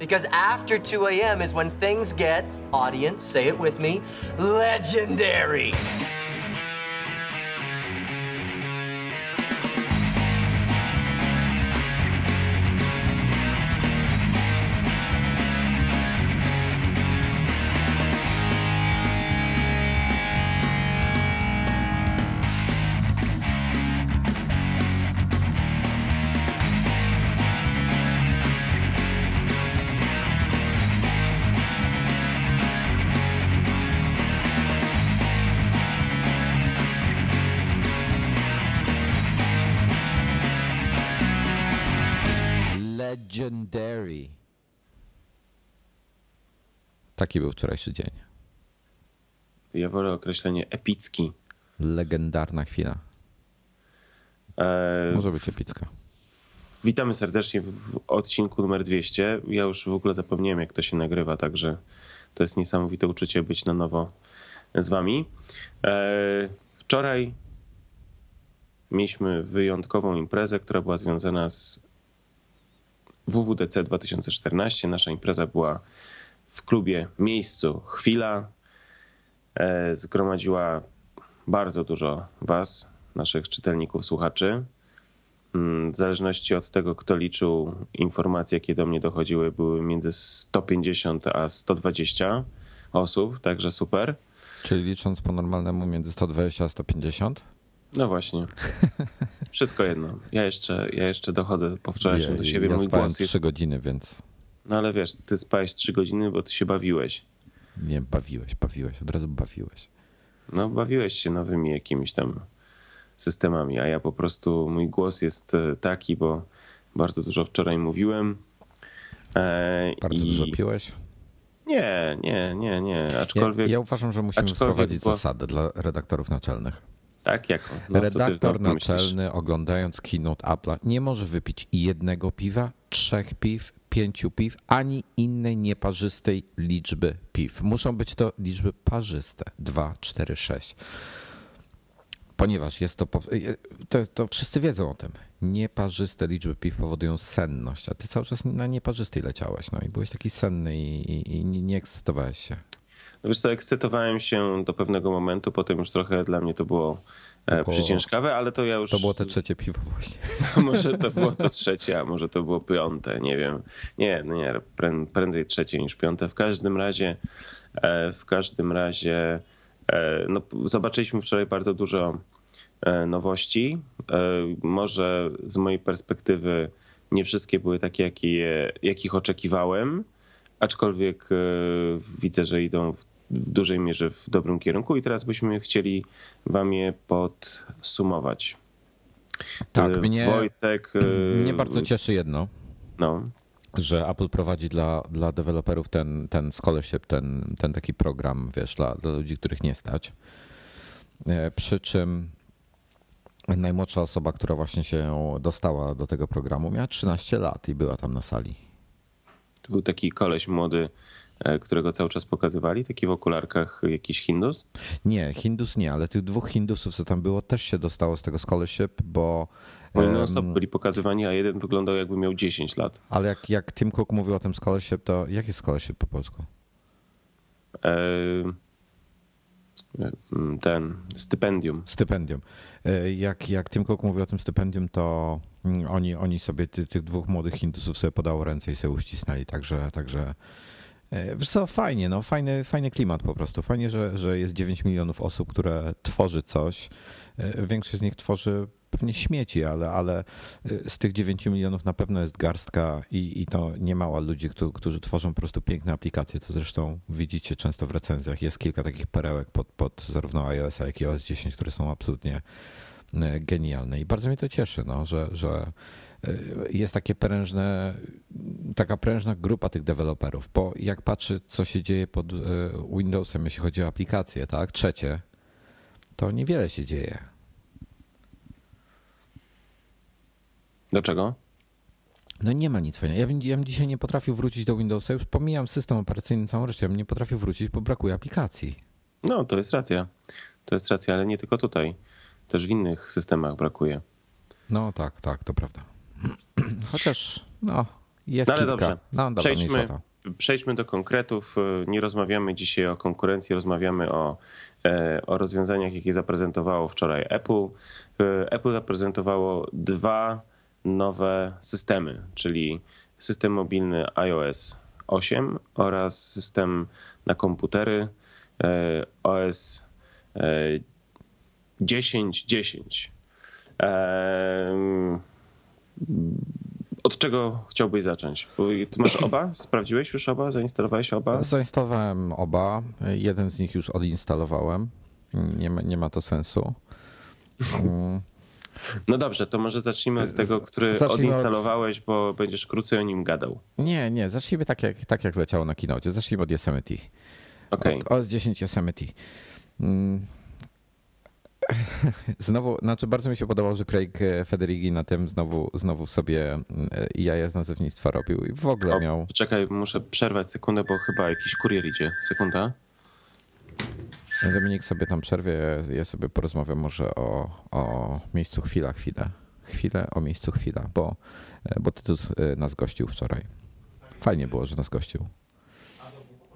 Because after 2 a.m. is when things get, audience, say it with me, legendary. Taki był wczorajszy dzień. Ja wolę określenie epicki. Legendarna chwila. E, Może być epicka. Witamy serdecznie w odcinku numer 200. Ja już w ogóle zapomniałem, jak to się nagrywa, także to jest niesamowite uczucie być na nowo z wami. E, Wczoraj mieliśmy wyjątkową imprezę, która była związana z WWDC 2014. Nasza impreza była w klubie Miejscu Chwila. E, Zgromadziła bardzo dużo Was, naszych czytelników, słuchaczy. Mm, W zależności od tego, kto liczył, informacje, jakie do mnie dochodziły, były między 150 a 120 osób, także super. Czyli licząc po normalnemu między 120 a 150? No właśnie. Wszystko jedno. Ja jeszcze, ja jeszcze dochodzę po wczorajszym do siebie. ja Mój głos jest. 3 godziny, więc No ale wiesz, ty spałeś 3 godziny, bo ty się bawiłeś. nie bawiłeś, bawiłeś, od razu bawiłeś. No, bawiłeś się nowymi jakimiś tam systemami, a ja po prostu, mój głos jest e, taki, bo bardzo dużo wczoraj mówiłem. E, Bardzo i... dużo piłeś. Nie, nie, nie, nie. Ja, Aczkolwiek ja uważam, że musimy wprowadzić była- zasadę dla redaktorów naczelnych. tak jak. No, Redaktor tam myślisz? naczelny, oglądając keynote Apple'a, nie może wypić jednego piwa, trzech piw, pięciu piw, ani innej nieparzystej liczby piw. Muszą być to liczby parzyste. Dwa, cztery, sześć. Ponieważ jest to, to, to wszyscy wiedzą o tym. Nieparzyste liczby piw powodują senność, a ty cały czas na nieparzystej leciałeś, no i byłeś taki senny i, i, i nie- ekscytowałeś się. No wiesz co, ekscytowałem się do pewnego momentu, potem już trochę dla mnie to było było- przyciężkawe, ale to ja już... To było te trzecie piwo właśnie. może to było to trzecie, a może to było piąte, nie wiem. Nie, no nie, prę- prędzej trzecie niż piąte. W każdym razie, e, w każdym razie, e, no, zobaczyliśmy wczoraj bardzo dużo e, nowości. E, Może z mojej perspektywy nie wszystkie były takie, jakie, jakich oczekiwałem, aczkolwiek e, widzę, że idą w w dużej mierze w dobrym kierunku i teraz byśmy chcieli wam je podsumować. Tak, E, mnie, Wojtek. e, mnie bardzo cieszy jedno. No, że Apple prowadzi dla, dla deweloperów ten, ten scholarship, ten, ten taki program, wiesz, dla, dla ludzi, których nie stać. E, Przy czym najmłodsza osoba, która właśnie się dostała do tego programu, miała 13 lat i była tam na sali. to był taki koleś młody, którego cały czas pokazywali, taki w okularkach jakiś Hindus. Nie, Hindus nie, ale tych dwóch Hindusów, co tam było, też się dostało z tego scholarship, bo. Oni non stop byli pokazywani, a jeden wyglądał jakby miał 10 lat. ale jak, jak Tim Cook mówił o tym scholarship, to jaki jest scholarship po polsku? E, Ten stypendium. Stypendium. E, Jak, jak Tim Cook mówił o tym stypendium, to mm, oni, oni sobie, ty, tych dwóch młodych Hindusów sobie podało ręce i sobie uścisnęli, także, także e, wiesz co, fajnie, no, fajny, fajny klimat po prostu. Fajnie, że, że jest 9 milionów osób, które tworzy coś. E, Większość z nich tworzy pewnie śmieci, ale, ale e, z tych 9 milionów na pewno jest garstka i, i to niemała ludzi, którzy, tworzą po prostu piękne aplikacje, co zresztą widzicie często w recenzjach. Jest kilka takich perełek pod, pod zarówno iOS, jak i OS 10, które są absolutnie e, genialne i bardzo mnie to cieszy, no, że, że e, jest takie prężne, taka prężna grupa tych deweloperów, bo jak patrzy, co się dzieje pod e, Windowsem, jeśli chodzi o aplikacje, tak, trzecie, to niewiele się dzieje. Do czego? No nie ma nic fajnego. Ja bym, ja bym dzisiaj nie potrafił wrócić do Windowsa, już pomijam system operacyjny całą resztę, ja bym nie potrafił wrócić, bo brakuje aplikacji. No, to jest racja. To jest racja, ale nie tylko tutaj. Też w innych systemach brakuje. No tak, tak, to prawda. Chociaż, no, Jest No ale kilka. dobrze. No, dobra, Przejdźmy, przejdźmy do konkretów. Nie rozmawiamy dzisiaj o konkurencji, rozmawiamy o, e, o rozwiązaniach, jakie zaprezentowało wczoraj Apple. E, Apple zaprezentowało dwa nowe systemy, czyli system mobilny iOS 8 oraz system na komputery OS 10.10. Em, Od czego chciałbyś zacząć? Bo Ty masz oba? Sprawdziłeś już oba? Zainstalowałeś oba? Zainstalowałem oba. Jeden z nich już odinstalowałem. Nie ma, nie ma to sensu. Mm, No dobrze, to może zacznijmy od tego, który Zacznijmy od- odinstalowałeś, bo będziesz krócej o nim gadał. Nie, nie, zacznijmy tak jak, tak jak leciało na kinocie. Zacznijmy od Yosemite. Okej. Od OS 10 Yosemite. Mm. Znowu, znaczy bardzo mi się podobało, że Craig Federighi na tym znowu, znowu sobie jaja z nazewnictwa robił i w ogóle O, miał... Czekaj, muszę przerwać sekundę, bo chyba jakiś kurier idzie. Sekunda. Dominik sobie tam przerwie, ja sobie porozmawiam może o, o miejscu chwila, chwilę. Chwilę o miejscu chwila, bo, bo Tytus y, nas gościł wczoraj. Fajnie było, że nas gościł.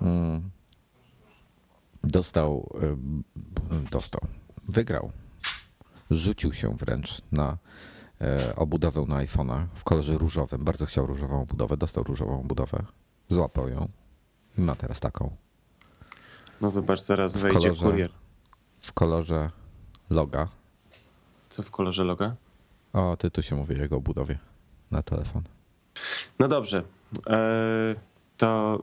Mm. Dostał, y, dostał, wygrał. Rzucił się wręcz na e, obudowę na iPhone'a w kolorze różowym. Bardzo chciał różową obudowę, dostał różową obudowę. Złapał ją i ma teraz taką. No wybacz, zaraz W wejdzie kolorze. kurier. w kolorze loga. Co w kolorze loga? O, ty tu się mówi o jego budowie na telefon. No dobrze. E, To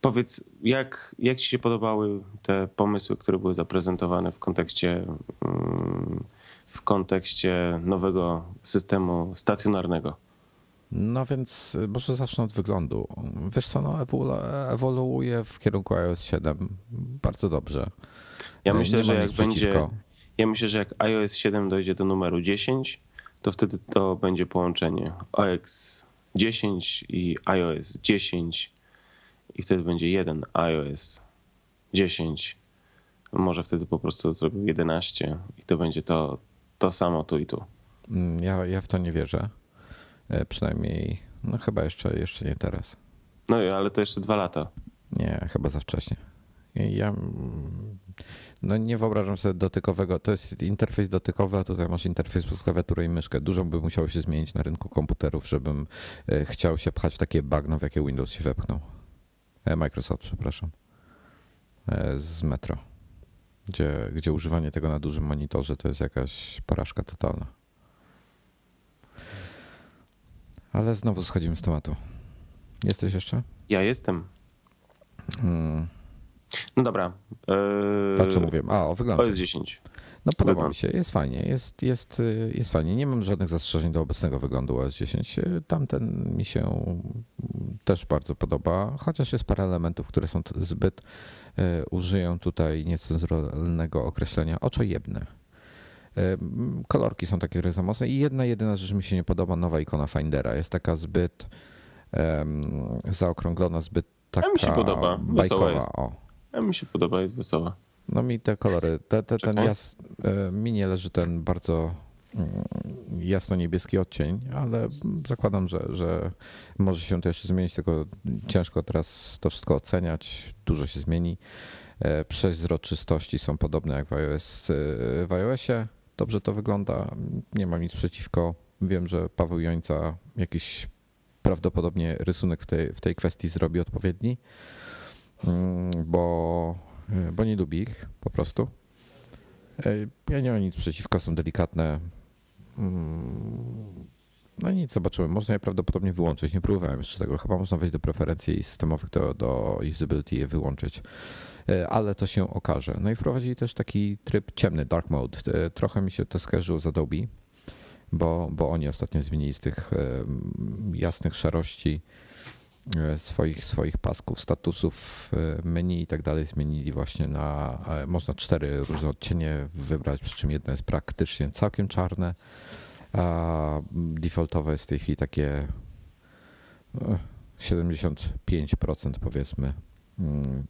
powiedz, jak, jak ci się podobały te pomysły, które były zaprezentowane w kontekście, mm, w kontekście nowego systemu stacjonarnego? No więc y, może zacznę od wyglądu. Wiesz co, no ewolu- ewoluuje w kierunku iOS 7 bardzo dobrze. Ja Nie myślę, że jak będzie, ja myślę, że jak iOS 7 dojdzie do numeru 10, to wtedy to będzie połączenie OS 10 i iOS 10 i wtedy będzie jeden iOS 10. Może wtedy po prostu zrobił 11 i to będzie to, to samo tu i tu. Mm, Ja, ja w to nie wierzę. E, Przynajmniej, no chyba jeszcze, jeszcze nie teraz. No i- ale to jeszcze dwa lata. Nie, chyba za wcześnie. Ja mm, no nie wyobrażam sobie dotykowego. To jest interfejs dotykowy, a tutaj masz interfejs pod klawiaturę i myszkę. Dużo by musiało się zmienić na rynku komputerów, żebym e, chciał się pchać w takie bagno, w jakie Windows się wepchnął. E, Microsoft, przepraszam. E, Z Metro. Gdzie, gdzie używanie tego na dużym monitorze to jest jakaś porażka totalna. Ale znowu schodzimy z tematu. Jesteś jeszcze? Ja jestem. Hmm. No dobra. Yy, co mówię? A, o wyglądzie. OS 10. No podoba Wygląd. mi się, jest fajnie, jest, jest, y, jest fajnie. Nie mam żadnych zastrzeżeń do obecnego wyglądu OS 10. Y, Tamten mi się mm, też bardzo podoba, chociaż jest parę elementów, które są zbyt, y, użyję tutaj niecenzuralnego określenia, oczojebne. Kolorki są takie za mocne i jedna jedyna rzecz mi się nie podoba, nowa ikona Findera. Jest taka zbyt em, zaokrąglona, zbyt taka mi się podoba, wesoła bajkowa. jest. O. A mi się podoba, jest wesoła. No mi te kolory, te, te, ten jas, e, mi nie leży ten bardzo mm, jasno-niebieski odcień, ale zakładam, że, że może się to jeszcze zmienić, tylko ciężko teraz to wszystko oceniać, dużo się zmieni. E, Przezroczystości są podobne jak w, iOS, e, w iOSie, dobrze to wygląda, nie mam nic przeciwko. Wiem, że Paweł Jońca jakiś prawdopodobnie rysunek w tej, w tej kwestii zrobi odpowiedni, mm, bo, bo nie lubi ich po prostu. E, Ja nie mam nic przeciwko, są delikatne. Mm, No nic, zobaczymy. Można je prawdopodobnie wyłączyć. Nie próbowałem jeszcze tego. Chyba można wejść do preferencji systemowych, do, do usability je wyłączyć. E, Ale to się okaże. No i wprowadzili też taki tryb ciemny, dark mode. E, Trochę mi się to skojarzyło z Adobe, bo, bo oni ostatnio zmienili z tych e, jasnych szarości e, swoich, swoich pasków, statusów, e, menu i tak dalej zmienili właśnie na, e, można cztery różne odcienie wybrać, przy czym jedno jest praktycznie całkiem czarne, a defaultowe jest w tej chwili takie e, 75% powiedzmy, mm,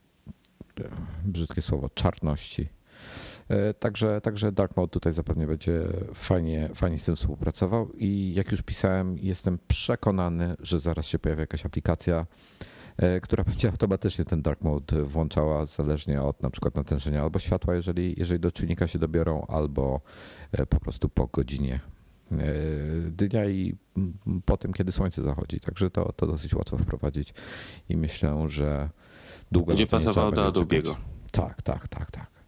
e, brzydkie słowo, czarności. Także, także Dark Mode tutaj zapewne będzie fajnie, fajnie z tym współpracował i jak już pisałem, jestem przekonany, że zaraz się pojawi jakaś aplikacja, która będzie automatycznie ten Dark Mode włączała zależnie od na przykład natężenia albo światła, jeżeli, jeżeli do czujnika się dobiorą, albo po prostu po godzinie dnia i po tym, kiedy słońce zachodzi. Także to, to dosyć łatwo wprowadzić i myślę, że długo będzie pasowało do Adobe'ego. Tak, tak, tak, tak.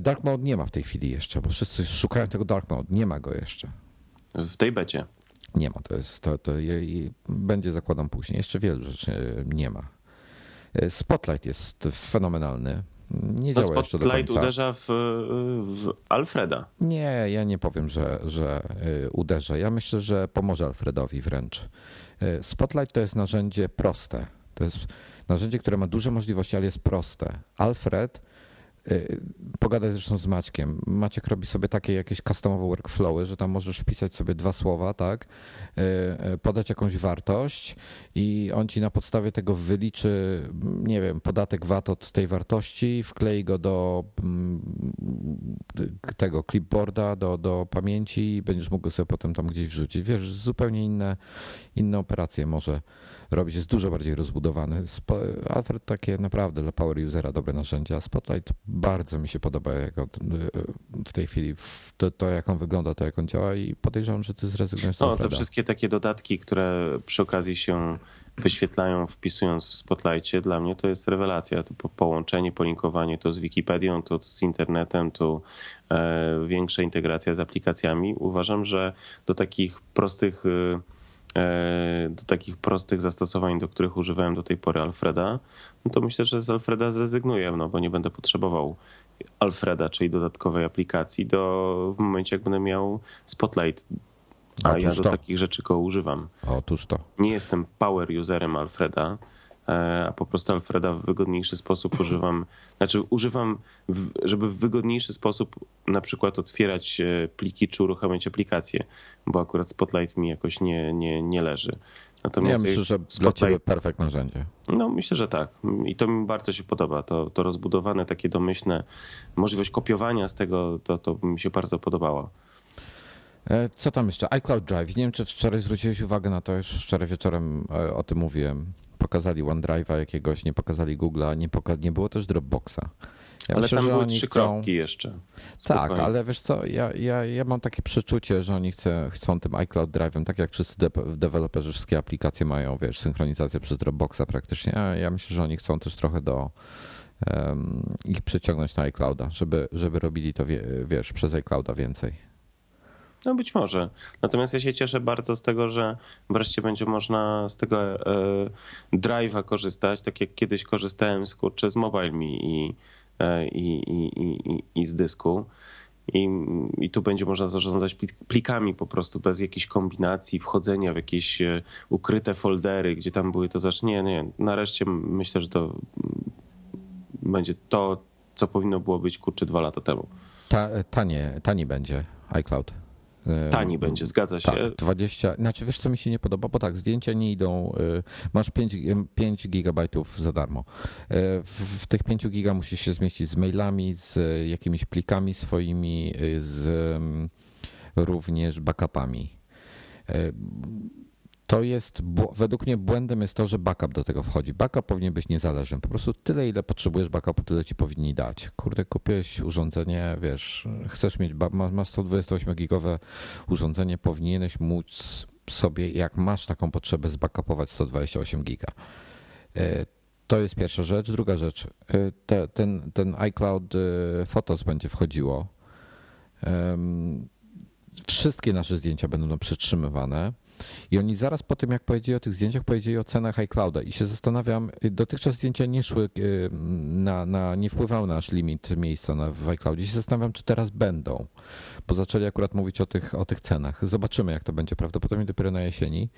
Dark Mode nie ma w tej chwili jeszcze, bo wszyscy szukają tego Dark Mode. Nie ma go jeszcze. W tej becie. Nie ma, to jest, to, to będzie zakładam później. Jeszcze wielu rzeczy nie ma. Spotlight jest fenomenalny. Nie działa jeszcze do końca. uderza w, w, Alfreda. Nie, ja nie powiem, że, że uderza. Ja myślę, że pomoże Alfredowi wręcz. Spotlight to jest narzędzie proste. To jest narzędzie, które ma duże możliwości, ale jest proste. Alfred pogadaj zresztą z Maćkiem. Maciek robi sobie takie jakieś customowe workflowy, że tam możesz wpisać sobie dwa słowa, tak? Y, y, podać jakąś wartość i on ci na podstawie tego wyliczy, nie wiem, podatek VAT od tej wartości, wklei go do mm, tego clipboarda, do, do pamięci i będziesz mógł sobie potem tam gdzieś wrzucić. Wiesz, zupełnie inne, inne operacje może robić, jest dużo bardziej rozbudowany. Alfred takie naprawdę dla power usera dobre narzędzia. Spotlight bardzo mi się podoba jako w tej chwili to, to, jak on wygląda, to jak on działa i podejrzewam, że ty zrezygnujesz z No, te wszystkie takie dodatki, które przy okazji się wyświetlają wpisując w Spotlightie, dla mnie to jest rewelacja. To połączenie, polinkowanie to z Wikipedią, to z internetem, to e, większa integracja z aplikacjami. Uważam, że do takich prostych E, do takich prostych zastosowań, do których używałem do tej pory Alfreda, no to myślę, że z Alfreda zrezygnuję, no bo nie będę potrzebował Alfreda, czyli dodatkowej aplikacji do, w momencie, jak będę miał Spotlight. A Otóż ja do to. takich rzeczy go używam. Otóż to. Nie jestem power userem Alfreda, E, a po prostu Alfreda w wygodniejszy sposób używam, znaczy używam, żeby w wygodniejszy sposób na przykład otwierać e, pliki czy uruchamiać aplikacje, bo akurat Spotlight mi jakoś nie, nie, nie leży. Natomiast ja myślę, że Spotlight, dla ciebie perfekt narzędzie. No myślę, że tak. I to mi bardzo się podoba. To, to rozbudowane, takie domyślne, możliwość kopiowania z tego, to, to mi się bardzo podobało. E, co tam jeszcze? iCloud Drive. Nie wiem, czy wczoraj zwróciłeś uwagę na to, już wczoraj wieczorem o tym mówiłem pokazali OneDrive'a jakiegoś, nie pokazali Google'a, nie, poka nie było też Dropboxa. Ja ale myślę, tam były trzy chcą... kropki jeszcze. Spokojnie. Tak, ale wiesz co, ja, ja, ja mam takie przeczucie, że oni chce, chcą tym iCloud Drive'em, tak jak wszyscy de deweloperzy wszystkie aplikacje mają, wiesz, synchronizację przez Dropboxa praktycznie, a ja myślę, że oni chcą też trochę do um, ich przyciągnąć na iClouda, żeby, żeby robili to, wiesz, przez iClouda więcej. No być może. Natomiast ja się cieszę bardzo z tego, że wreszcie będzie można z tego e, drive'a korzystać, tak jak kiedyś korzystałem z, kurczę, z MobileMe i, e, i, i, i, i z dysku. I, I tu będzie można zarządzać plikami po prostu bez jakiejś kombinacji, wchodzenia w jakieś e, ukryte foldery, gdzie tam były to zacznie. Nie, nareszcie myślę, że to będzie to, co powinno było być kurczę dwa lata temu. Ta, tanie, tani będzie iCloud. Tani będzie, zgadza się. Tak, 20. Znaczy, wiesz, co mi się nie podoba? Bo tak, zdjęcia nie idą. Y, masz 5, 5 gigabajtów za darmo. Y, w, w tych 5 giga musisz się zmieścić z mailami, z jakimiś plikami swoimi, y, z również backupami to jest, według mnie błędem jest to, że backup do tego wchodzi. Backup powinien być niezależny. Po prostu tyle, ile potrzebujesz backupu, tyle ci powinni dać. Kurde, kupiłeś urządzenie, wiesz, chcesz mieć, masz 128-gigowe urządzenie, powinieneś móc sobie, jak masz taką potrzebę, zbackupować 128 giga. E, to jest pierwsza rzecz. Druga rzecz, e, te, ten, ten iCloud e, Photos będzie wchodziło. Wszystkie nasze zdjęcia będą przytrzymywane i oni zaraz po tym, jak powiedzieli o tych zdjęciach, powiedzieli o cenach iClouda. I się zastanawiam, dotychczas zdjęcia nie szły, y, na, na, nie wpływały na nasz limit miejsca na, w iCloudzie. I się zastanawiam, czy teraz będą, bo zaczęli akurat mówić o tych, o tych cenach. Zobaczymy, jak to będzie, prawdopodobnie dopiero na jesieni.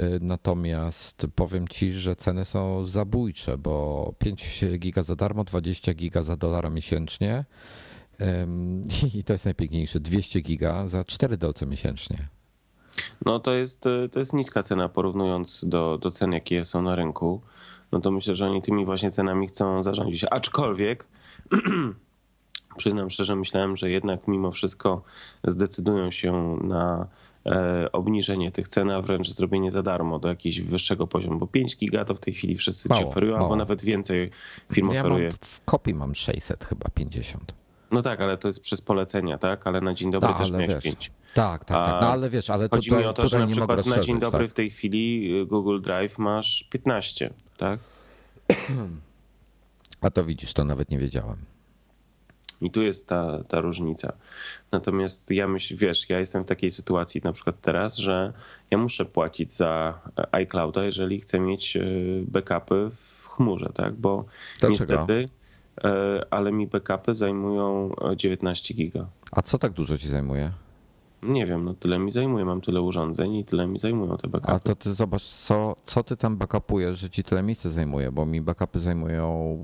Y, natomiast powiem ci, że ceny są zabójcze, bo 5 giga za darmo, 20 giga za dolara miesięcznie. I to jest najpiękniejsze, 200 giga za 4 dolce miesięcznie. No to jest, to jest niska cena porównując do, do cen, jakie są na rynku. No to myślę, że oni tymi właśnie cenami chcą zarządzić. Aczkolwiek przyznam szczerze, myślałem, że jednak mimo wszystko zdecydują się na e, obniżenie tych cen, a wręcz zrobienie za darmo do jakiegoś wyższego poziomu, bo 5 giga to w tej chwili wszyscy ci Mało, oferują, albo mało. nawet więcej firm Ja oferuje. mam, w kopii mam 600 chyba 50. No tak, ale to jest przez polecenia, tak? Ale na dzień dobry Da, też miałeś wiesz, 5. Tak, tak, tak. No ale wiesz, ale Chodzi tutaj, mi o to, że na przykład na dzień dobry tak? w tej chwili y, Google Drive masz 15, tak? A to widzisz, to nawet nie wiedziałem. I tu jest ta, ta różnica. Natomiast ja myślę, wiesz, ja jestem w takiej sytuacji na przykład teraz, że ja muszę płacić za iClouda, jeżeli chcę mieć y, backupy w chmurze, tak? Bo Dlaczego? niestety, ale mi backupy zajmują e, 19 giga. A co tak dużo ci zajmuje? Nie wiem, no tyle mi zajmuje, mam tyle urządzeń i tyle mi zajmują te backupy. A to ty zobacz, co, co ty tam backupujesz, że ci tyle miejsca zajmuje, bo mi backupy zajmują,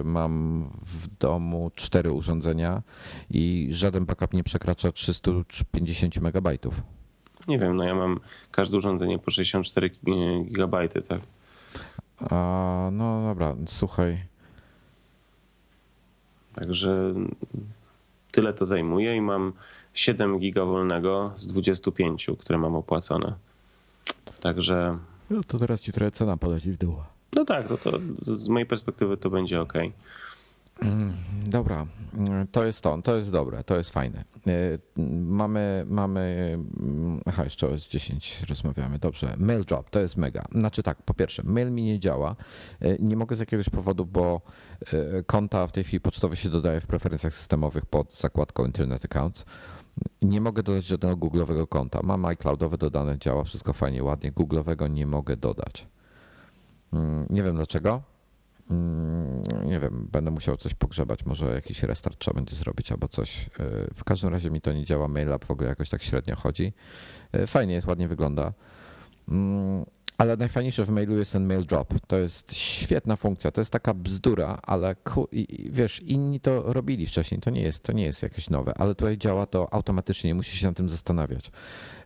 y, mam w domu cztery urządzenia i żaden backup nie przekracza 350 megabajtów. Nie wiem, no ja mam każde urządzenie po 64 gigabajty, tak? A, no dobra, słuchaj. Także tyle to zajmuje i mam 7 giga wolnego z 25, które mam opłacone. Także No to teraz ci trochę cena poleci w dół. no tak, to, to z mojej perspektywy to będzie ok. Dobra, to jest to, to jest dobre, to jest fajne. Y, Mamy, mamy, aha, jeszcze o S10 rozmawiamy, dobrze. Mail drop, to jest mega. Znaczy tak, po pierwsze, mail mi nie działa. Y, Nie mogę z jakiegoś powodu, bo y, konta w tej chwili pocztowe się dodaje w preferencjach systemowych pod zakładką Internet Accounts. Nie mogę dodać żadnego Google'owego konta. Mam iCloudowe dodane, działa wszystko fajnie, ładnie. Google'owego nie mogę dodać. Mm, Nie wiem dlaczego. Mm, Nie wiem, będę musiał coś pogrzebać, może jakiś restart trzeba będzie zrobić albo coś. Yy, W każdym razie mi to nie działa, MailUp w ogóle jakoś tak średnio chodzi. Yy, Fajnie jest, ładnie wygląda. Ale najfajniejsze w mailu jest ten mail drop. To jest świetna funkcja. To jest taka bzdura, ale wiesz, inni to robili wcześniej. To nie jest, to nie jest jakieś nowe, ale tutaj działa to automatycznie, nie musisz się nad tym zastanawiać.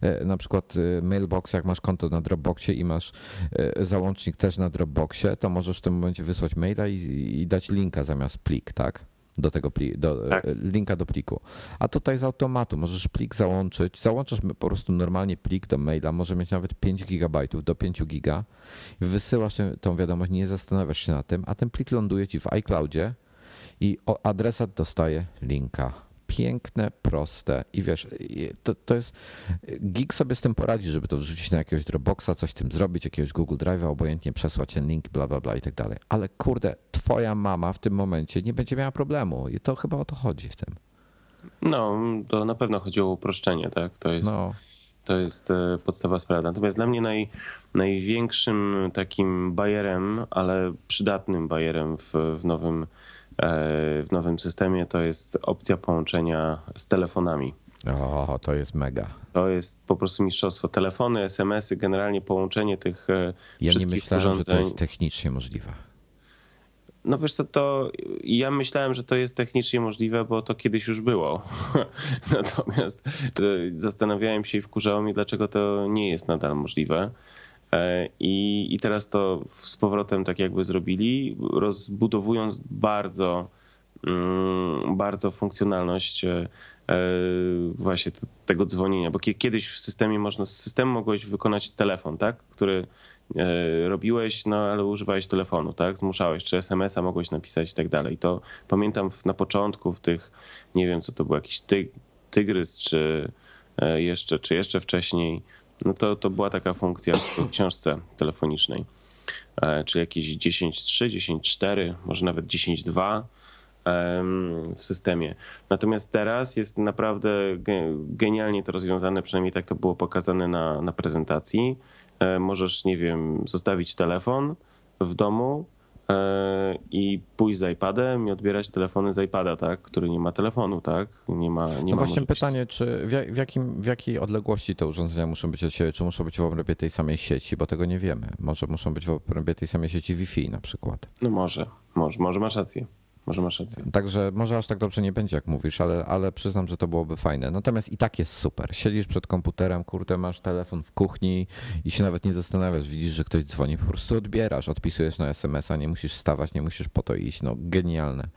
E, Na przykład e, Mailbox, jak masz konto na Dropboxie i masz e, załącznik też na Dropboxie, to możesz w tym momencie wysłać maila i, i dać linka zamiast plik, tak? Do tego pli, do, e, Tak. linka do pliku. A tutaj z automatu możesz plik załączyć. Załączasz po prostu normalnie plik do maila, może mieć nawet 5 gigabajtów do 5 giga. Wysyłasz tę- tą wiadomość, nie zastanawiasz się na tym, a ten plik ląduje ci w iCloudzie i adresat dostaje linka. Piękne, proste i wiesz, to, to jest. Gig sobie z tym poradzi, żeby to wrzucić na jakiegoś Dropboxa, coś tym zrobić, jakiegoś Google Drive'a, obojętnie przesłać ten link, bla, bla, bla i tak dalej. Ale kurde, twoja mama w tym momencie nie będzie miała problemu i to chyba o to chodzi w tym. No, to na pewno chodziło o uproszczenie, tak? To jest, No, to jest e, podstawa sprawa. Natomiast dla mnie naj, największym takim bajerem, ale przydatnym bajerem w, w, nowym, w nowym systemie to jest opcja połączenia z telefonami. o, to jest mega. To jest po prostu mistrzostwo. Telefony, SMS-y, generalnie połączenie tych e, Ja nie wszystkich myślałem, że to jest technicznie możliwe. No wiesz co, to ja myślałem, że to jest technicznie możliwe, bo to kiedyś już było. Natomiast e, zastanawiałem się i wkurzało mnie, dlaczego to nie jest nadal możliwe. E, I, I teraz to z powrotem tak jakby zrobili, rozbudowując bardzo, mm, bardzo funkcjonalność e, e, właśnie te- tego dzwonienia, bo kie- kiedyś w systemie można, z systemu mogłeś wykonać telefon, tak, który robiłeś, no ale używałeś telefonu, tak, zmuszałeś, czy SMS-a mogłeś napisać i tak dalej. To pamiętam na początku w tych, nie wiem co to był, jakiś ty, tygrys, czy jeszcze, czy jeszcze wcześniej, no to, to była taka funkcja w książce telefonicznej, e, czy jakieś 10.3, 10.4, może nawet 10.2 em, w systemie. Natomiast teraz jest naprawdę ge- genialnie to rozwiązane, przynajmniej tak to było pokazane na, na prezentacji. E, Możesz, nie wiem, zostawić telefon w domu i pójść z iPadem i odbierać telefony z iPada, tak, który nie ma telefonu, tak? Nie ma, nie No ma właśnie możliwości- pytanie, czy w, jakim, w jakiej odległości te urządzenia muszą być od siebie? Czy muszą być w obrębie tej samej sieci? Bo tego nie wiemy. Może muszą być w obrębie tej samej sieci Wi-Fi na przykład. No może, może, może masz rację. Może masz rację. Także może aż tak dobrze nie będzie, jak mówisz, ale, ale przyznam, że to byłoby fajne. Natomiast i tak jest super. Siedzisz przed komputerem, kurde, masz telefon w kuchni i się nawet nie zastanawiasz. Widzisz, że ktoś dzwoni, po prostu odbierasz, odpisujesz na SMS-a, nie musisz wstawać, nie musisz po to iść. No, genialne.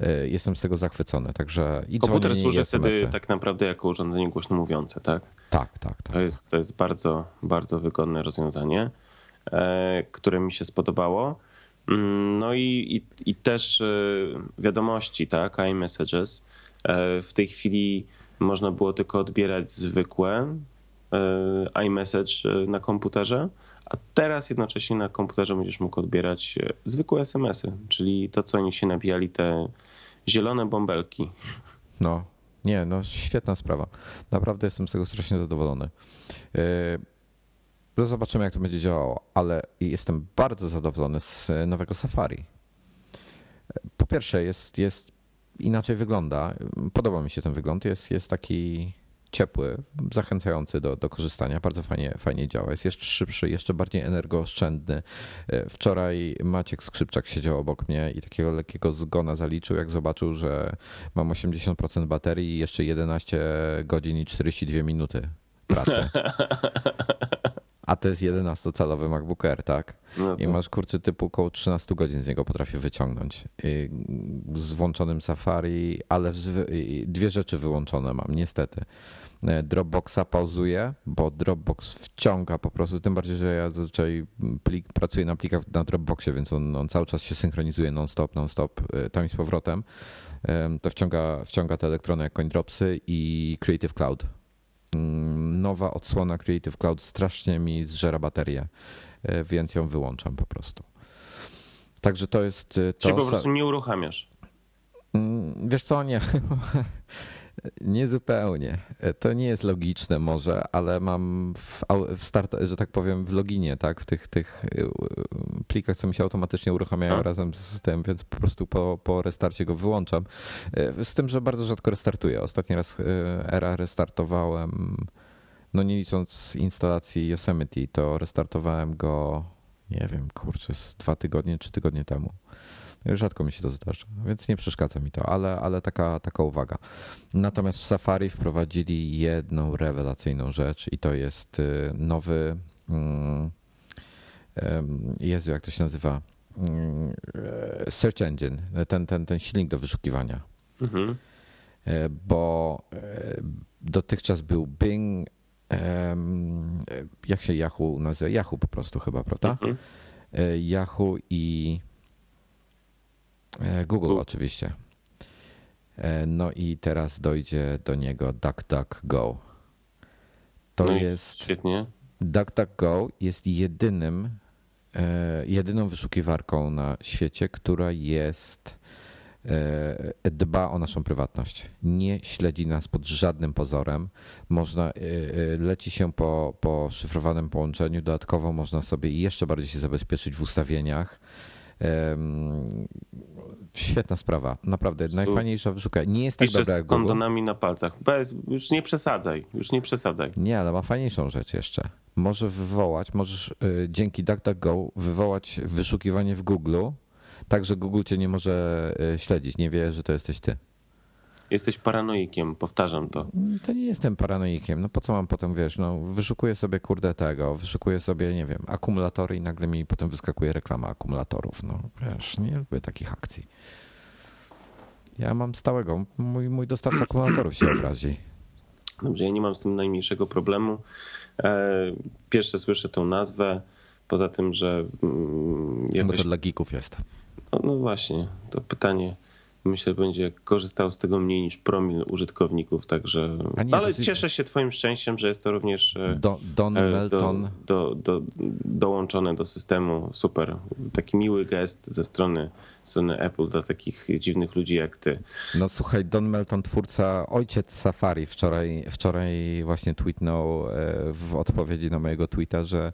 E, jestem z tego zachwycony. Także i Komputer służy wtedy tak naprawdę jako urządzenie głośno mówiące, tak? Tak, tak, tak. To jest, to jest bardzo, bardzo wygodne rozwiązanie, e, które mi się spodobało. Mm, No i, i, i też e, wiadomości, tak, iMessages. E, W tej chwili można było tylko odbierać zwykłe e, iMessage na komputerze, a teraz jednocześnie na komputerze będziesz mógł odbierać zwykłe SMS-y, czyli to, co oni się nabijali, te zielone bąbelki. No, nie, no świetna sprawa. Naprawdę jestem z tego strasznie zadowolony. Yy, To zobaczymy, jak to będzie działało, ale jestem bardzo zadowolony z nowego Safari. Po pierwsze, jest, jest inaczej wygląda. Podoba mi się ten wygląd. Jest, jest taki ciepły, zachęcający do, do korzystania. Bardzo fajnie, fajnie działa. Jest jeszcze szybszy, jeszcze bardziej energooszczędny. Wczoraj Maciek Skrzypczak siedział obok mnie i takiego lekkiego zgona zaliczył, jak zobaczył, że mam 80% baterii i jeszcze 11 godzin i 42 minuty pracy. A to jest 11-calowy MacBook Air, tak? No I to- masz kurczę typu około 13 godzin z niego potrafię wyciągnąć. Z włączonym Safari, ale dwie rzeczy wyłączone mam, niestety. Y, Dropboxa pauzuję, bo Dropbox wciąga po prostu, tym bardziej, że ja zazwyczaj plik, pracuję na plikach na Dropboxie, więc on, on cały czas się synchronizuje non-stop, non-stop, y, tam i z powrotem. Ym, To wciąga, wciąga te elektrony jak CoinDropsy i Creative Cloud. Mm, Nowa odsłona Creative Cloud strasznie mi zżera baterię, y, więc ją wyłączam po prostu. Także to jest y, to. Czyli po prostu nie uruchamiasz. Mm, Wiesz co, nie. Nie zupełnie. To nie jest logiczne może, ale mam w, start, że tak powiem, w loginie, tak, w tych, tych y, plikach, co mi się automatycznie uruchamiają A. razem z systemem, więc po prostu po, po restarcie go wyłączam. Y, Z tym, że bardzo rzadko restartuję. Ostatni raz era restartowałem, no nie licząc instalacji Yosemite, to restartowałem go, nie wiem, kurczę, z dwa tygodnie, trzy tygodnie temu. Rzadko mi się to zdarza, więc nie przeszkadza mi to, ale, ale taka, taka uwaga. Natomiast w Safari wprowadzili jedną rewelacyjną rzecz i to jest y, nowy. mm, Jezu, jak to się nazywa? Mm, e, Search Engine, ten, ten, ten silnik do wyszukiwania. Mhm. E, Bo e, dotychczas był Bing, jak się Yahoo nazywa? Yahoo po prostu chyba, prawda? Mhm. Yahoo i Google Google. oczywiście. E, No i teraz dojdzie do niego DuckDuckGo. To No jest Świetnie. DuckDuckGo jest jedynym e, jedyną wyszukiwarką na świecie, która jest e, dba o naszą prywatność. Nie śledzi nas pod żadnym pozorem. Można, e, e, leci się po, po szyfrowanym połączeniu. Dodatkowo można sobie jeszcze bardziej się zabezpieczyć w ustawieniach. Świetna sprawa, naprawdę. Najfajniejsza wyszuka. Nie jest tak Piszę dobra z jak Google. kondonami na palcach. Bez, już nie przesadzaj, już nie przesadzaj. Nie, ale ma fajniejszą rzecz jeszcze. Może wywołać, możesz y, dzięki DuckDuckGo wywołać wyszukiwanie w Google, tak że Google cię nie może y, śledzić, nie wie, że to jesteś ty. Jesteś paranoikiem, powtarzam to. To nie jestem paranoikiem, no po co mam potem, wiesz, no wyszukuję sobie kurde tego, wyszukuję sobie, nie wiem, akumulatory i nagle mi potem wyskakuje reklama akumulatorów, no wiesz, nie lubię takich akcji. Ja mam stałego, mój, mój dostawca akumulatorów się obrazi. Dobrze, ja nie mam z tym najmniejszego problemu. E, Pierwsze słyszę tę nazwę, poza tym, że mm, Bo jakoś... to dla geeków jest. No, no właśnie, to pytanie myślę będzie korzystał z tego mniej niż promil użytkowników, także... Nie, Ale dosyć- cieszę się twoim szczęściem, że jest to również e, Do, Don e, Melton. do, do, do, dołączone do systemu. Super. Taki miły gest ze strony, strony Apple dla takich dziwnych ludzi jak ty. No słuchaj, Don Melton, twórca, ojciec Safari, wczoraj, wczoraj właśnie tweetnął e, w odpowiedzi na mojego tweeta, że,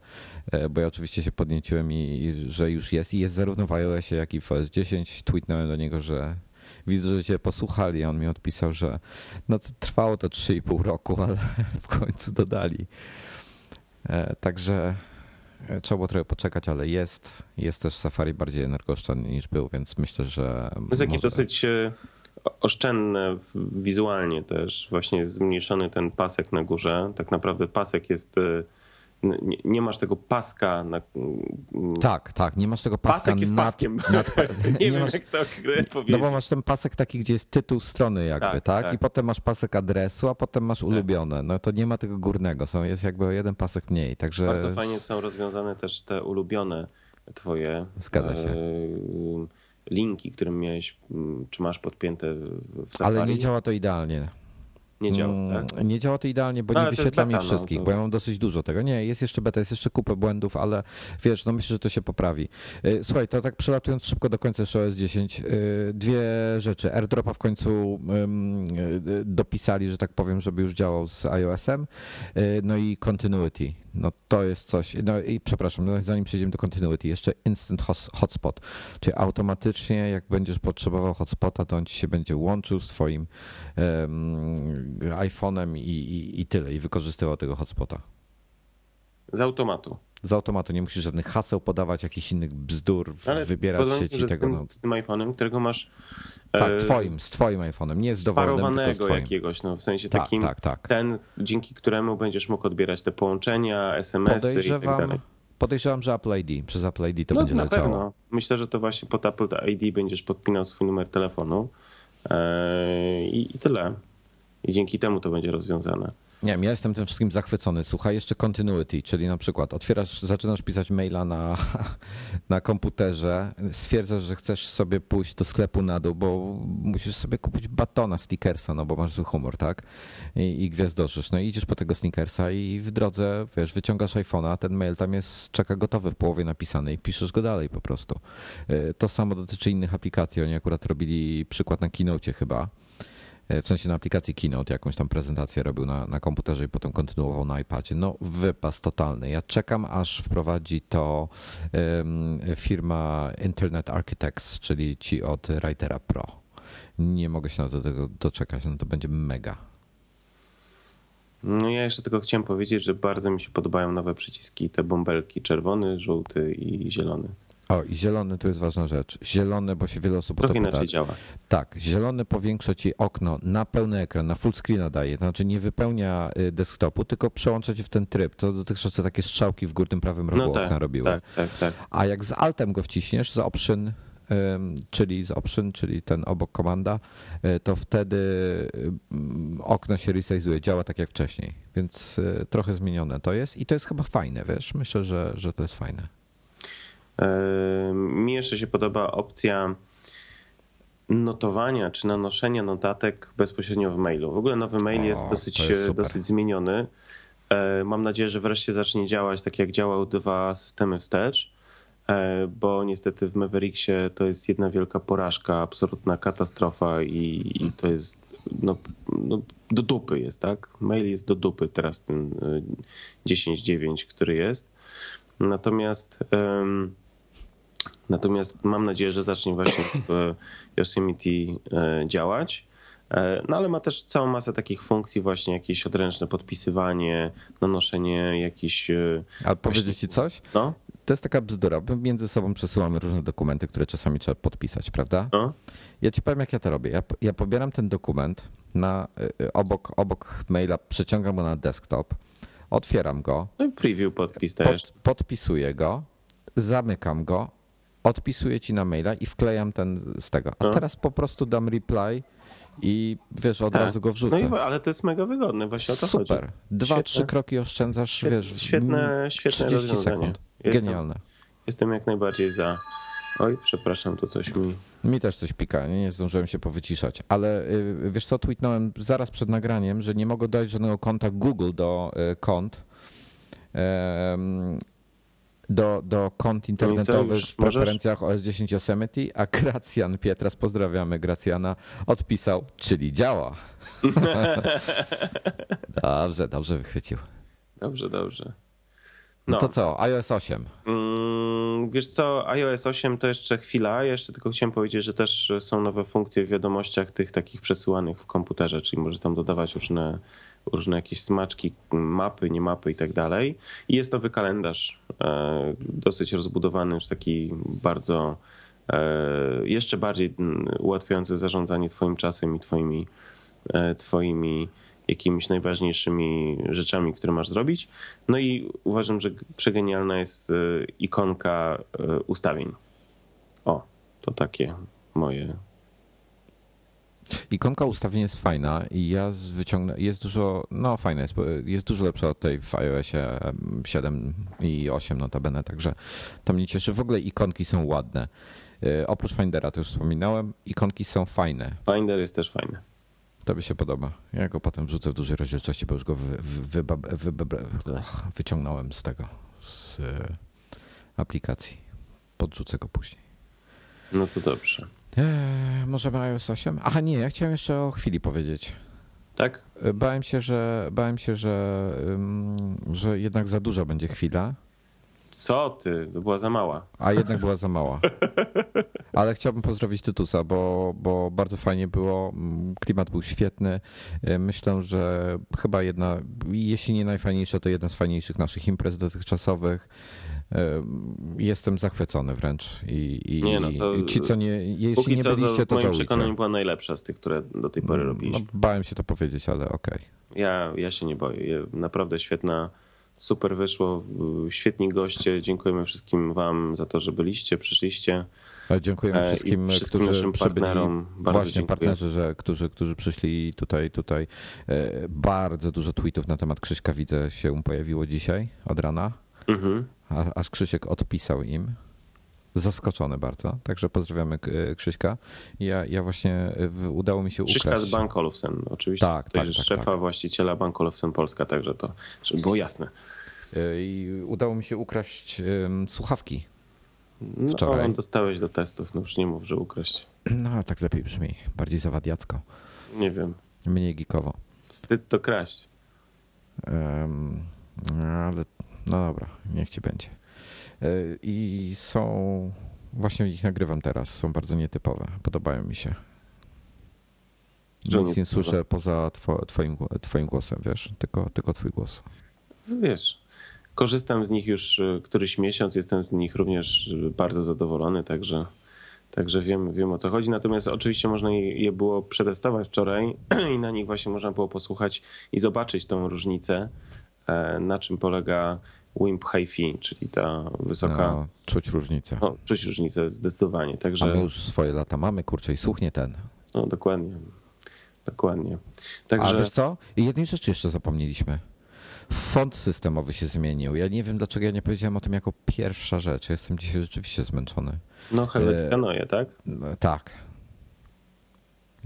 bo ja oczywiście się podnieciłem i, i że już jest i jest zarówno w iOSie, jak i w OS 10. Tweetnąłem do niego, że widzę, że cię posłuchali. On mi odpisał, że no trwało to 3,5 roku, ale w końcu dodali. E, Także Trzeba było trochę poczekać, ale jest. Jest też Safari bardziej energooszczędny niż był, więc myślę, że. To jest może... dosyć e, oszczędne wizualnie też. Właśnie jest zmniejszony ten pasek na górze. Tak naprawdę pasek jest e, nie, nie, masz tego paska na... Tak, tak, nie masz tego paska Pasek jest nad, paskiem. Nad, nie, nie, wiem masz, jak to powiedzieć. No bo masz ten pasek taki, gdzie jest tytuł strony jakby, tak, tak? tak? I potem masz pasek adresu, a potem masz tak. ulubione. No to nie ma tego górnego, są, jest jakby jeden pasek mniej, także... Bardzo fajnie są rozwiązane też te ulubione twoje... Zgadza się. E, linki, które miałeś, czy masz podpięte w Safari. Ale nie działa to idealnie. Nie działa, mm, tak? Nie działa to idealnie, bo no, nie wyświetla mi no, wszystkich, no, to... bo ja mam dosyć dużo tego. Nie, jest jeszcze beta, jest jeszcze kupę błędów, ale wiesz, no myślę, że to się poprawi. Y, słuchaj, to tak przelatując szybko do końca jeszcze OS 10, y, dwie rzeczy. AirDropa w końcu y, dopisali, że tak powiem, żeby już działał z iOS-em, no i Continuity. No to jest coś. No i przepraszam, no zanim przejdziemy do continuity, jeszcze instant hotspot, czyli automatycznie jak będziesz potrzebował hotspota, to on ci się będzie łączył z twoim um, iPhone'em i, i, i tyle i wykorzystywał tego hotspota. Z automatu. Z automatu nie musisz żadnych haseł podawać, jakichś innych bzdur, Ale wybierać sieci tego. Tym, no. z tym iPhone'em, którego masz. Tak, e, twoim, z twoim iPhone'em, nie z dowolnym, tylko z twoim. jakiegoś, no w sensie tak, takim, tak, tak. ten, dzięki któremu będziesz mógł odbierać te połączenia, SMS-y i tak dalej. Podejrzewam, że Apple ID, przez Apple ID to no, będzie na leciało. Pewno. Myślę, że to właśnie pod Apple ID będziesz podpinał swój numer telefonu e, i, i tyle. I dzięki temu to będzie rozwiązane. Nie ja jestem tym wszystkim zachwycony. Słuchaj, jeszcze continuity, czyli na przykład otwierasz, zaczynasz pisać maila na, na komputerze, stwierdzasz, że chcesz sobie pójść do sklepu na dół, bo musisz sobie kupić batona stickersa, no bo masz zły humor, tak? I, i gwiazdoszysz. No i idziesz po tego snickersa i w drodze, wiesz, wyciągasz iPhone'a, ten mail tam jest, czeka gotowy w połowie napisany i piszesz go dalej po prostu. Y, to samo dotyczy innych aplikacji. Oni akurat robili przykład na Keynote chyba w sensie na aplikacji Keynote, jakąś tam prezentację robił na, na komputerze i potem kontynuował na iPadzie. No wypas totalny. Ja czekam, aż wprowadzi to um, firma Internet Architects, czyli ci od Writera Pro. Nie mogę się na to tego doczekać, no to będzie mega. No ja jeszcze tylko chciałem powiedzieć, że bardzo mi się podobają nowe przyciski, te bąbelki czerwony, żółty i zielony. O, i zielony to jest ważna rzecz. Zielony, bo się wiele osób Trochę to inaczej działa. Tak, zielony powiększa ci okno na pełny ekran, na full screen daje, to znaczy nie wypełnia y, desktopu, tylko przełącza ci w ten tryb. To dotychczas takie strzałki w górnym prawym rogu no tak, okna robiły. Tak, tak, tak. A jak z altem go wciśniesz, z option czyli z option, czyli ten obok komanda, y, to wtedy okno się resizuje, działa tak jak wcześniej. Więc y, trochę zmienione to jest i to jest chyba fajne, wiesz? Myślę, że, że to jest fajne. Mi jeszcze się podoba opcja notowania czy nanoszenia notatek bezpośrednio w mailu. W ogóle nowy mail o, jest, dosyć, jest dosyć zmieniony. E, mam nadzieję, że wreszcie zacznie działać tak jak działał dwa systemy wstecz, e, bo niestety w Mavericksie to jest jedna wielka porażka, absolutna katastrofa i, i to jest no, no, do dupy jest, tak? Mail jest do dupy teraz ten 10.9, e, który jest. Natomiast um, Natomiast mam nadzieję, że zacznie właśnie w Yosemite e, działać. E, no ale ma też całą masę takich funkcji, właśnie jakieś odręczne podpisywanie, nanoszenie jakichś. E, A powiedzieć ci coś? No? To jest taka bzdura. My między sobą przesyłamy różne dokumenty, które czasami trzeba podpisać, prawda? No? Ja ci powiem, jak ja to robię. Ja, ja pobieram ten dokument na, obok, obok maila, przeciągam go na desktop, otwieram go. No i preview podpis też. Pod, podpisuję go, zamykam go, odpisuję ci na maila i wklejam ten z tego. A no. teraz po prostu dam reply i wiesz, od tak. razu go wrzucę. No i, ale to jest mega wygodne, właśnie o to Super. chodzi. Dwa, świetne. trzy kroki oszczędzasz, świetne, wiesz, świetne, świetne 30 sekund. Jestem, Genialne. Jestem jak najbardziej za. Oj, przepraszam, tu coś mi... Mi też coś pika, nie, nie zdążyłem się powyciszać, ale y, wiesz co, tweetnąłem zaraz przed nagraniem, że nie mogę dodać żadnego konta Google do y, kont do, do kont internetowych w preferencjach OS 10 Yosemite, a Gracjan Pietras, pozdrawiamy Gracjana, odpisał, czyli działa. dobrze, dobrze wychwycił. Dobrze, dobrze. No. no to co, iOS 8? Mm, wiesz co, iOS 8 to jeszcze chwila. Jeszcze tylko chciałem powiedzieć, że też są nowe funkcje w wiadomościach tych takich przesyłanych w komputerze, czyli możesz tam dodawać różne różne jakieś smaczki, mapy, nie mapy i tak dalej. I jest nowy kalendarz, e, dosyć rozbudowany, już taki bardzo, e, jeszcze bardziej ułatwiający zarządzanie twoim czasem i twoimi, e, twoimi jakimiś najważniejszymi rzeczami, które masz zrobić. No i uważam, że przegenialna jest ikonka ustawień. O, to takie moje Ikonka ustawień jest fajna i ja wyciągnę, jest dużo, no fajna jest, jest dużo lepsza od tej w iOSie 7 i 8 notabene, także to mnie cieszy. W ogóle ikonki są ładne. E, oprócz Findera, to już wspominałem, ikonki są fajne. Finder jest też fajny. To by się podoba. Ja go potem wrzucę w dużej rozdzielczości, bo już go wy, wy, wy, wyciągnąłem z tego, z e, aplikacji. Podrzucę go później. No to dobrze. Eee, możemy iOS 8? Aha, nie, ja chciałem jeszcze o chwili powiedzieć. Tak? E, bałem się, że bałem się, że, że jednak za duża będzie chwila. Co ty? To była za mała. A jednak była za mała. Ale chciałbym pozdrowić Tytusa, bo, bo bardzo fajnie było. Klimat był świetny. E, myślę, że chyba jedna, jeśli nie najfajniejsza, to jedna z fajniejszych naszych imprez dotychczasowych jestem zachwycony wręcz. I, i nie no, to ci, co nie, jeśli nie byliście, to, to moim przekonaniu była najlepsza z tych, które do tej pory mm, robiliśmy. No, bałem się to powiedzieć, ale okej. Okay. Ja, ja się nie boję. Naprawdę świetna, super wyszło. Świetni goście. Dziękujemy wszystkim wam za to, że byliście, przyszliście. Dziękujemy e, wszystkim, wszystkim którzy naszym partnerom. Właśnie dziękuję. partnerzy, że, którzy, którzy przyszli tutaj, tutaj. E, bardzo dużo tweetów na temat Krzyśka widzę się pojawiło dzisiaj od rana. Mhm aż Krzysiek odpisał im. Zaskoczony bardzo, także pozdrawiamy Krzyśka. Ja, ja właśnie udało mi się Krzyśka ukraść. Krzyśka z Bank Olufsen, oczywiście. Tak, to tak, jest tak, szefa, tak. właściciela Bank Olufsen Polska, także to, żeby było jasne. E, I udało mi się ukraść um, słuchawki no, wczoraj. No, dostałeś do testów, no już nie mów, że ukraść. No, tak lepiej brzmi, bardziej zawadiacko. Nie wiem. Mniej geekowo. Wstyd to kraść. Um, ale no dobra, niech ci będzie. E, I są, właśnie ich nagrywam teraz, są bardzo nietypowe, podobają mi się. Nic nie słyszę poza twoim, twoim głosem, wiesz, tylko, tylko twój głos. Wiesz, korzystam z nich już e, któryś miesiąc, jestem z nich również bardzo zadowolony, także, także wiem, wiem o co chodzi. Natomiast oczywiście można je było przetestować wczoraj i na nich właśnie można było posłuchać i zobaczyć tą różnicę E, na czym polega WIMP HiFi, czyli ta wysoka... No, czuć różnicę. No, czuć różnicę, zdecydowanie. Także... A my już swoje lata mamy, kurczę, i słuchnie ten. No, dokładnie. Dokładnie. Także... A wiesz co? I jednej rzeczy jeszcze zapomnieliśmy. Font systemowy się zmienił. Ja nie wiem, dlaczego ja nie powiedziałem o tym jako pierwsza rzecz. Jestem dzisiaj rzeczywiście zmęczony. No, Helvetica Neue, tak? Tak.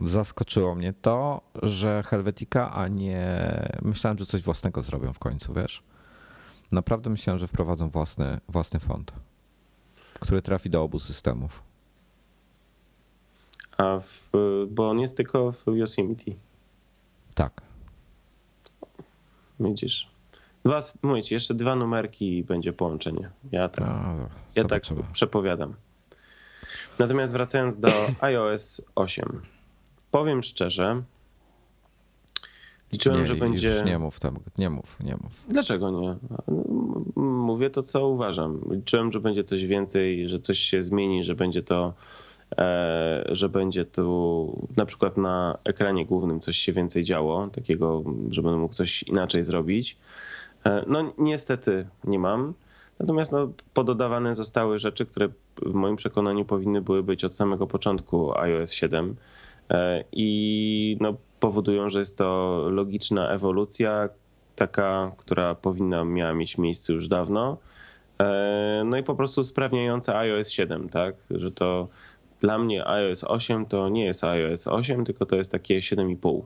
Zaskoczyło mnie to, że Helvetica, a nie. Myślałem, że coś własnego zrobią w końcu, wiesz? Naprawdę myślałem, że wprowadzą własny, własny font, który trafi do obu systemów. A w, bo on jest tylko w Yosemite. Tak. Widzisz. Dwa, mówię ci, jeszcze dwa numerki i będzie połączenie. Ja tak, A, ja tak przepowiadam. Natomiast wracając do iOS 8 powiem szczerze, liczyłem, nie, że będzie. nie mów tam, nie mów, nie mów. Dlaczego nie? Mówię to, co uważam. Liczyłem, że będzie coś więcej, że coś się zmieni, że będzie to. E, że będzie tu na przykład na ekranie głównym coś się więcej działo, takiego, że będę mógł coś inaczej zrobić. E, no niestety nie mam. Natomiast no, pododawane zostały rzeczy, które w moim przekonaniu powinny były być od samego początku iOS 7. E, i no, powodują, że jest to logiczna ewolucja, taka, która powinna miała mieć miejsce już dawno. E, no i po prostu usprawniająca iOS 7, tak? Że to dla mnie iOS 8 to nie jest iOS 8, tylko to jest takie 7,5.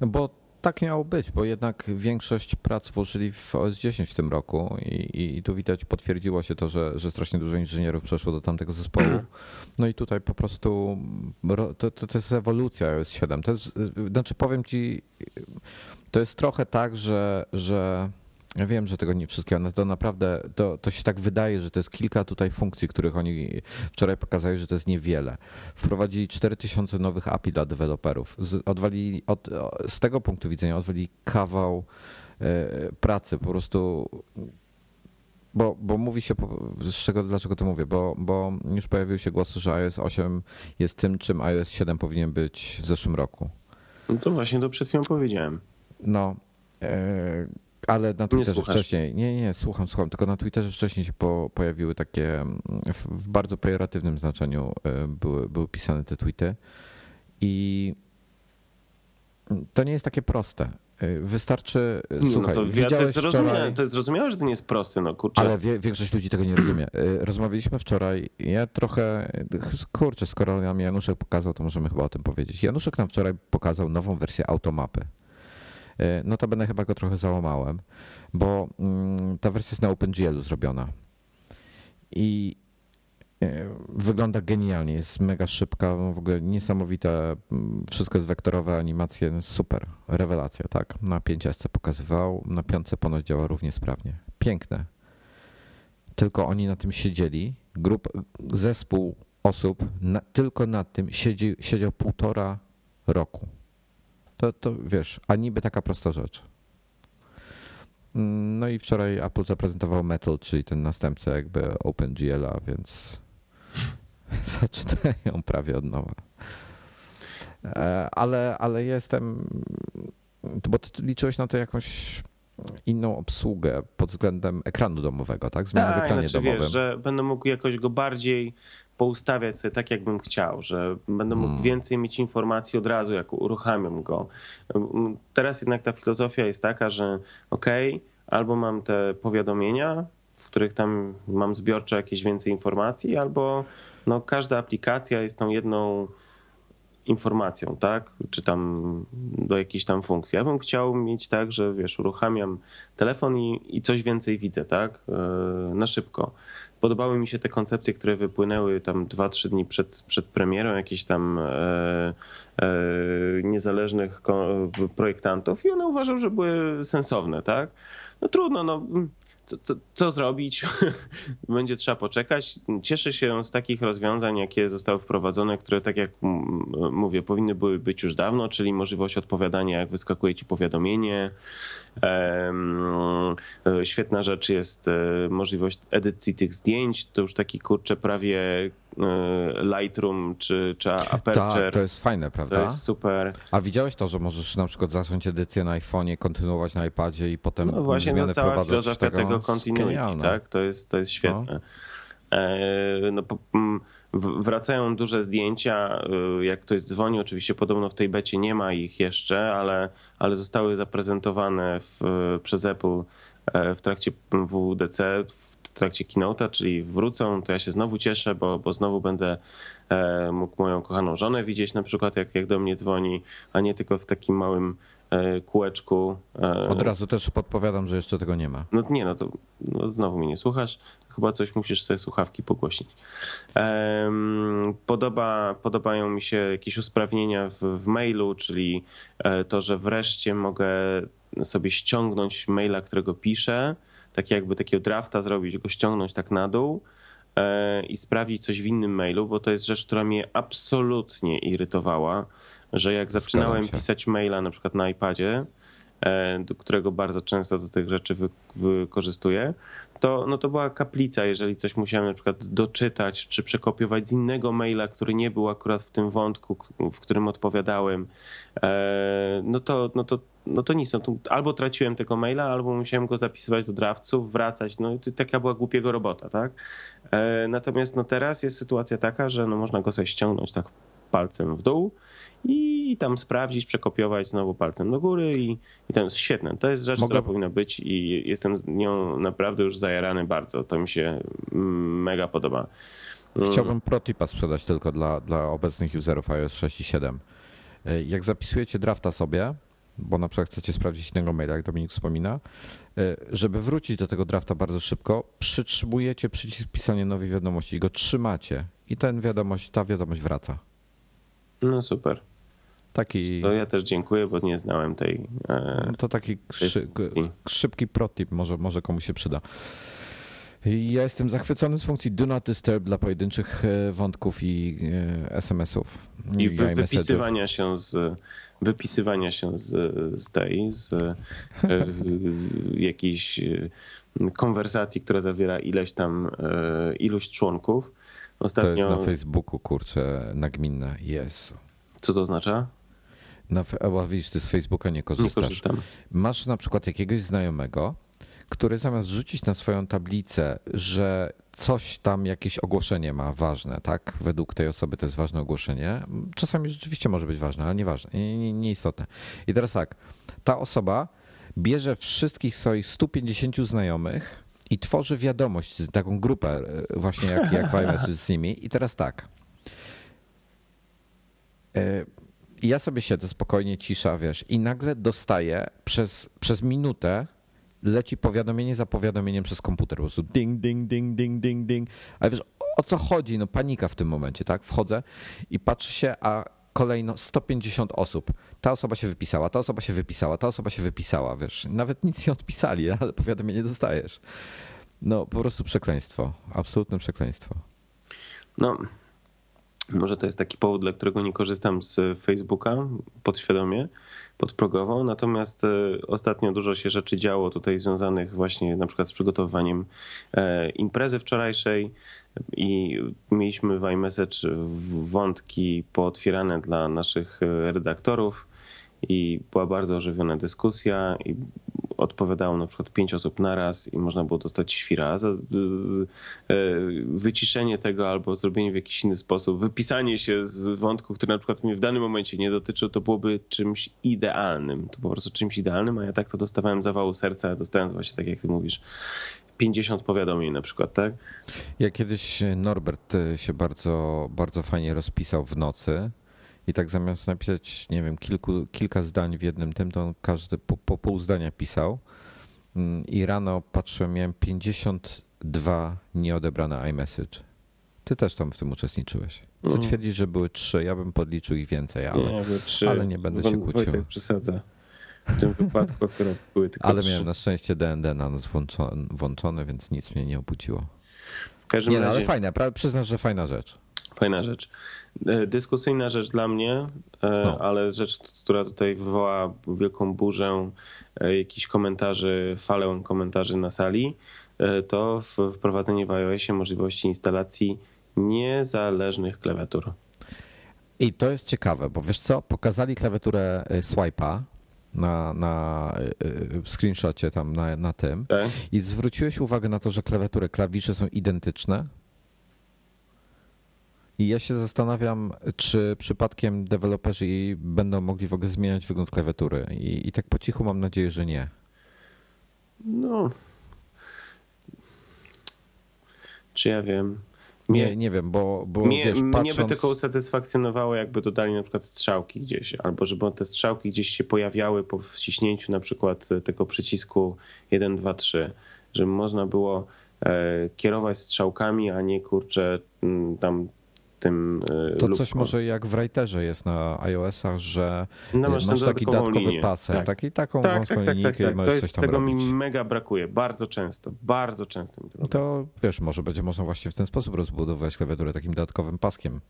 Bo tak miało być, bo jednak większość prac włożyli w OS 10 w tym roku i, i tu widać, potwierdziło się to, że, że strasznie dużo inżynierów przeszło do tamtego zespołu. No i tutaj po prostu to, to, to jest ewolucja OS 7. To jest, znaczy powiem ci, to jest trochę tak, że, że Ja wiem, że tego nie wszystkiego, no to naprawdę to, to się tak wydaje, że to jest kilka tutaj funkcji, których oni wczoraj pokazali, że to jest niewiele. Wprowadzili 4000 nowych API dla deweloperów. Z, odwalili, od, z tego punktu widzenia odwalili kawał e, pracy, po prostu bo, bo mówi się, z czego, dlaczego to mówię, bo, bo już pojawiły się głosy, że iOS 8 jest tym, czym iOS 7 powinien być w zeszłym roku. No to właśnie to przed chwilą powiedziałem. No, e, ale na Twitterze wcześniej, nie, nie, słucham, słucham, tylko na Twitterze wcześniej się po, pojawiły takie, w, w bardzo pejoratywnym znaczeniu e, były, były pisane te tweety i to nie jest takie proste. E, wystarczy. Słuchaj, no to, ja to, jest wczoraj, to jest zrozumiałe, że to nie jest proste, no kurczę. Ale wie, większość ludzi tego nie rozumie. E, rozmawialiśmy wczoraj. Ja trochę. Kurczę, skoro nam Januszek pokazał, to możemy chyba o tym powiedzieć. Januszek nam wczoraj pokazał nową wersję automapy. E, no to będę chyba go trochę załamałem, bo mm, ta wersja jest na OpenGL-u zrobiona. I e, wygląda genialnie, jest mega szybka, w ogóle niesamowite, mm, wszystko jest wektorowe, animacje, super, rewelacja, tak. Na 5S pokazywał, na 5 ponoć działa równie sprawnie. Piękne. Tylko oni na tym siedzieli, grup, zespół osób na, tylko nad tym siedzi, siedział półtora roku. To, to wiesz, a niby taka prosta rzecz. No i wczoraj Apple zaprezentował Metal, czyli ten następca jakby OpenGL-a, więc zaczynają prawie od nowa. E, ale, ale jestem, bo ty liczyłeś na to jakąś inną obsługę pod względem ekranu domowego, tak? Zmiany tak, w ekranie znaczy, domowym. Wiesz, że będę mógł jakoś go bardziej poustawiać sobie tak, jakbym chciał, że będę mógł hmm. więcej mieć informacji od razu, jak uruchamiam go. Teraz jednak ta filozofia jest taka, że ok, albo mam te powiadomienia, w których tam mam zbiorczo jakieś więcej informacji, albo no, każda aplikacja jest tą jedną informacją, tak? Czy tam do jakiejś tam funkcji. Ja bym chciał mieć tak, że wiesz, uruchamiam telefon i, i coś więcej widzę, tak? E, na szybko podobały mi się te koncepcje, które wypłynęły tam 2-3 dni przed, przed premierą, jakieś tam e, e, niezależnych projektantów i one uważam, że były sensowne, tak? No trudno, no co, co, co, zrobić? Będzie trzeba poczekać. Cieszę się z takich rozwiązań, jakie zostały wprowadzone, które, tak jak mówię, powinny były być już dawno, czyli możliwość odpowiadania, jak wyskakuje ci powiadomienie. Świetna rzecz jest e, możliwość edycji tych zdjęć. To już taki kurczę prawie E, Lightroom czy, czy Aperture. Tak, to jest fajne, prawda? To jest super. A widziałeś to, że możesz na przykład zacząć edycję na iPhone'ie, kontynuować na iPadzie i potem no właśnie, zmiany no cała prowadzić filozofia tego, tego continuity, tak? To jest, to jest świetne. No. E, no, wracają duże zdjęcia. E, jak ktoś dzwoni, oczywiście podobno w tej becie nie ma ich jeszcze, ale, ale zostały zaprezentowane w, przez Apple w trakcie WWDC trakcie keynote'a, czyli wrócą, to ja się znowu cieszę, bo, bo znowu będę e, mógł moją kochaną żonę widzieć na przykład, jak, jak do mnie dzwoni, a nie tylko w takim małym e, kółeczku. E. Od razu też podpowiadam, że jeszcze tego nie ma. No nie, no to no znowu mnie nie słuchasz. Chyba coś musisz sobie słuchawki pogłośnić. Podoba, podobają mi się jakieś usprawnienia w, w mailu, czyli to, że wreszcie mogę sobie ściągnąć maila, którego piszę tak jakby takiego drafta zrobić, go ściągnąć tak na dół e, i sprawdzić coś w innym mailu, bo to jest rzecz, która mnie absolutnie irytowała, że jak zaczynałem pisać maila na przykład na iPadzie, e, do którego bardzo często do tych rzeczy wy, wykorzystuję, to, no to była kaplica, jeżeli coś musiałem na przykład doczytać czy przekopiować z innego maila, który nie był akurat w tym wątku, w którym odpowiadałem, e, no to, no to no to nic, no to albo traciłem tego maila, albo musiałem go zapisywać do drawców, wracać, no i to taka była głupiego robota, tak? E, natomiast no teraz jest sytuacja taka, że no można go sobie ściągnąć tak palcem w dół i tam sprawdzić, przekopiować znowu palcem do góry i, i to jest świetne. To jest rzecz, Mogę... która powinna być i jestem z nią naprawdę już zajarany bardzo. To mi się mega podoba. Chciałbym protipa sprzedać tylko dla, dla obecnych userów iOS 6 i 7. E, jak zapisujecie drafta sobie, bo na przykład chcecie sprawdzić innego maila, jak Dominik wspomina, e, żeby wrócić do tego drafta bardzo szybko, przytrzymujecie przycisk pisania nowej wiadomości i go trzymacie i ten wiadomość, ta wiadomość wraca. No super. Taki, To ja też dziękuję, bo nie znałem tej. E, to taki szy, funkcji. szybki protip, może, może komuś się przyda. Ja jestem zachwycony z funkcji Do Not Disturb dla pojedynczych e, wątków i e, SMS-ów. I wy, wypisywania się z wypisywania się z, z tej, z e, jakiejś konwersacji, która zawiera ileś tam, e, ilość członków. To Ostatnio, jest na Facebooku, kurczę, nagminne. Jezu. co to oznacza? Na, a widzisz, ty z Facebooka nie Nie korzystasz. korzystam. Masz na przykład jakiegoś znajomego, który zamiast rzucić na swoją tablicę, że coś tam, jakieś ogłoszenie ma ważne, tak? Według tej osoby to jest ważne ogłoszenie. Czasami rzeczywiście może być ważne, ale nieważne, nie, nie, nieistotne. I teraz tak, ta osoba bierze wszystkich swoich 150 znajomych i tworzy wiadomość, taką grupę e, właśnie jak, jak iMessage z nimi. I teraz tak. E, ja sobie siedzę spokojnie, cisza, wiesz, i nagle dostaję przez, przez minutę leci powiadomienie za powiadomieniem przez komputer. Po prostu ding, ding, ding, ding, ding, ding. Ale wiesz, o co chodzi? No panika w tym momencie, tak? Wchodzę i patrzę się, a kolejno 150 osób. Ta osoba się wypisała, ta osoba się wypisała, ta osoba się wypisała, wiesz. Nawet nic nie odpisali, ale powiadomienie dostajesz. No po prostu przekleństwo. Absolutne przekleństwo. No, może to jest taki powód, dla którego nie korzystam z Facebooka podświadomie, podprogowo. Natomiast e, ostatnio dużo się rzeczy działo tutaj związanych właśnie na przykład z przygotowywaniem e, imprezy wczorajszej i mieliśmy w iMessage wątki pootwierane dla naszych e, redaktorów i była bardzo ożywiona dyskusja i odpowiadało na przykład pięć osób naraz i można było dostać świra za e, wyciszenie tego albo zrobienie w jakiś inny sposób, wypisanie się z wątku, który na przykład mnie w danym momencie nie dotyczył, to byłoby czymś idealnym. To po prostu czymś idealnym, a ja tak to dostawałem zawału serca, dostałem właśnie tak jak ty mówisz, 50 powiadomień na przykład, tak? Ja kiedyś Norbert się bardzo, bardzo fajnie rozpisał w nocy i tak zamiast napisać, nie wiem, kilku, kilka zdań w jednym tym, to on każdy po, po pół zdania pisał Mm, i rano patrzyłem, miałem 52 nieodebrane iMessage. Ty też tam w tym uczestniczyłeś. Ty Mhm. twierdzisz, że były trzy, ja bym podliczył ich więcej, ale, nie, trzy. ale nie będę się kłócił. Wojtek przesadza. W tym wypadku akurat były tylko ale trzy. miałem na szczęście DND na nas włączone, włączone, więc nic mnie nie obudziło. W każdym Nie, no, razie... ale fajne, pra- przyznasz, że fajna rzecz. Fajna rzecz. E, Dyskusyjna rzecz dla mnie, e, No. ale rzecz, która tutaj wywoła wielką burzę e, jakichś komentarzy, falę komentarzy na sali, to wprowadzenie w iOSie możliwości instalacji niezależnych klawiatur. I to jest ciekawe, bo wiesz co, pokazali klawiaturę swipe'a na, na screenshocie tam na, na tym Tak? i zwróciłeś uwagę na to, że klawiatury, klawisze są identyczne? I ja się zastanawiam, czy przypadkiem deweloperzy będą mogli w ogóle zmieniać wygląd klawiatury. I, I tak po cichu mam nadzieję, że nie. No. Czy ja wiem? Nie, nie wiem, bo, bo Mnie, wiesz, mnie patrząc... by tylko usatysfakcjonowało, jakby dodali na przykład strzałki gdzieś, albo żeby te strzałki gdzieś się pojawiały po wciśnięciu na przykład tego przycisku 1, 2, 3, żeby można było e, kierować strzałkami, a nie kurczę m, tam tym e, To coś może jak w Writerze jest na iOS-ach, że No, masz, tam taki dodatkowy linię. pasek, Tak. taki, taką Tak, wąską tak, tak, tak, linijkę i tak. możesz To coś jest, tam tego robić. mi mega brakuje, bardzo często, bardzo często mi to wiesz, może będzie można właśnie w ten sposób rozbudować klawiaturę takim dodatkowym paskiem.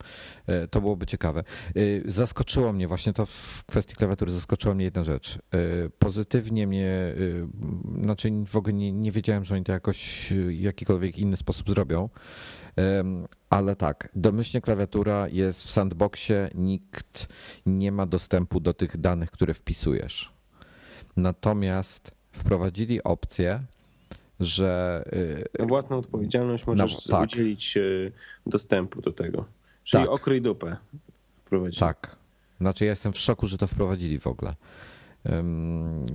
E, To byłoby ciekawe. E, Zaskoczyło mnie właśnie to w kwestii klawiatury, zaskoczyła mnie jedna rzecz. Pozytywnie mnie, znaczy w ogóle nie, nie wiedziałem, że oni to jakoś w jakikolwiek inny sposób zrobią. Ale tak, domyślnie klawiatura jest w sandboxie, nikt nie ma dostępu do tych danych, które wpisujesz. Natomiast wprowadzili opcję, że y, Na własną odpowiedzialność możesz tak. udzielić e, dostępu do tego. Czyli Tak. okryj dupę. Wprowadzić. Tak. Znaczy ja jestem w szoku, że to wprowadzili w ogóle.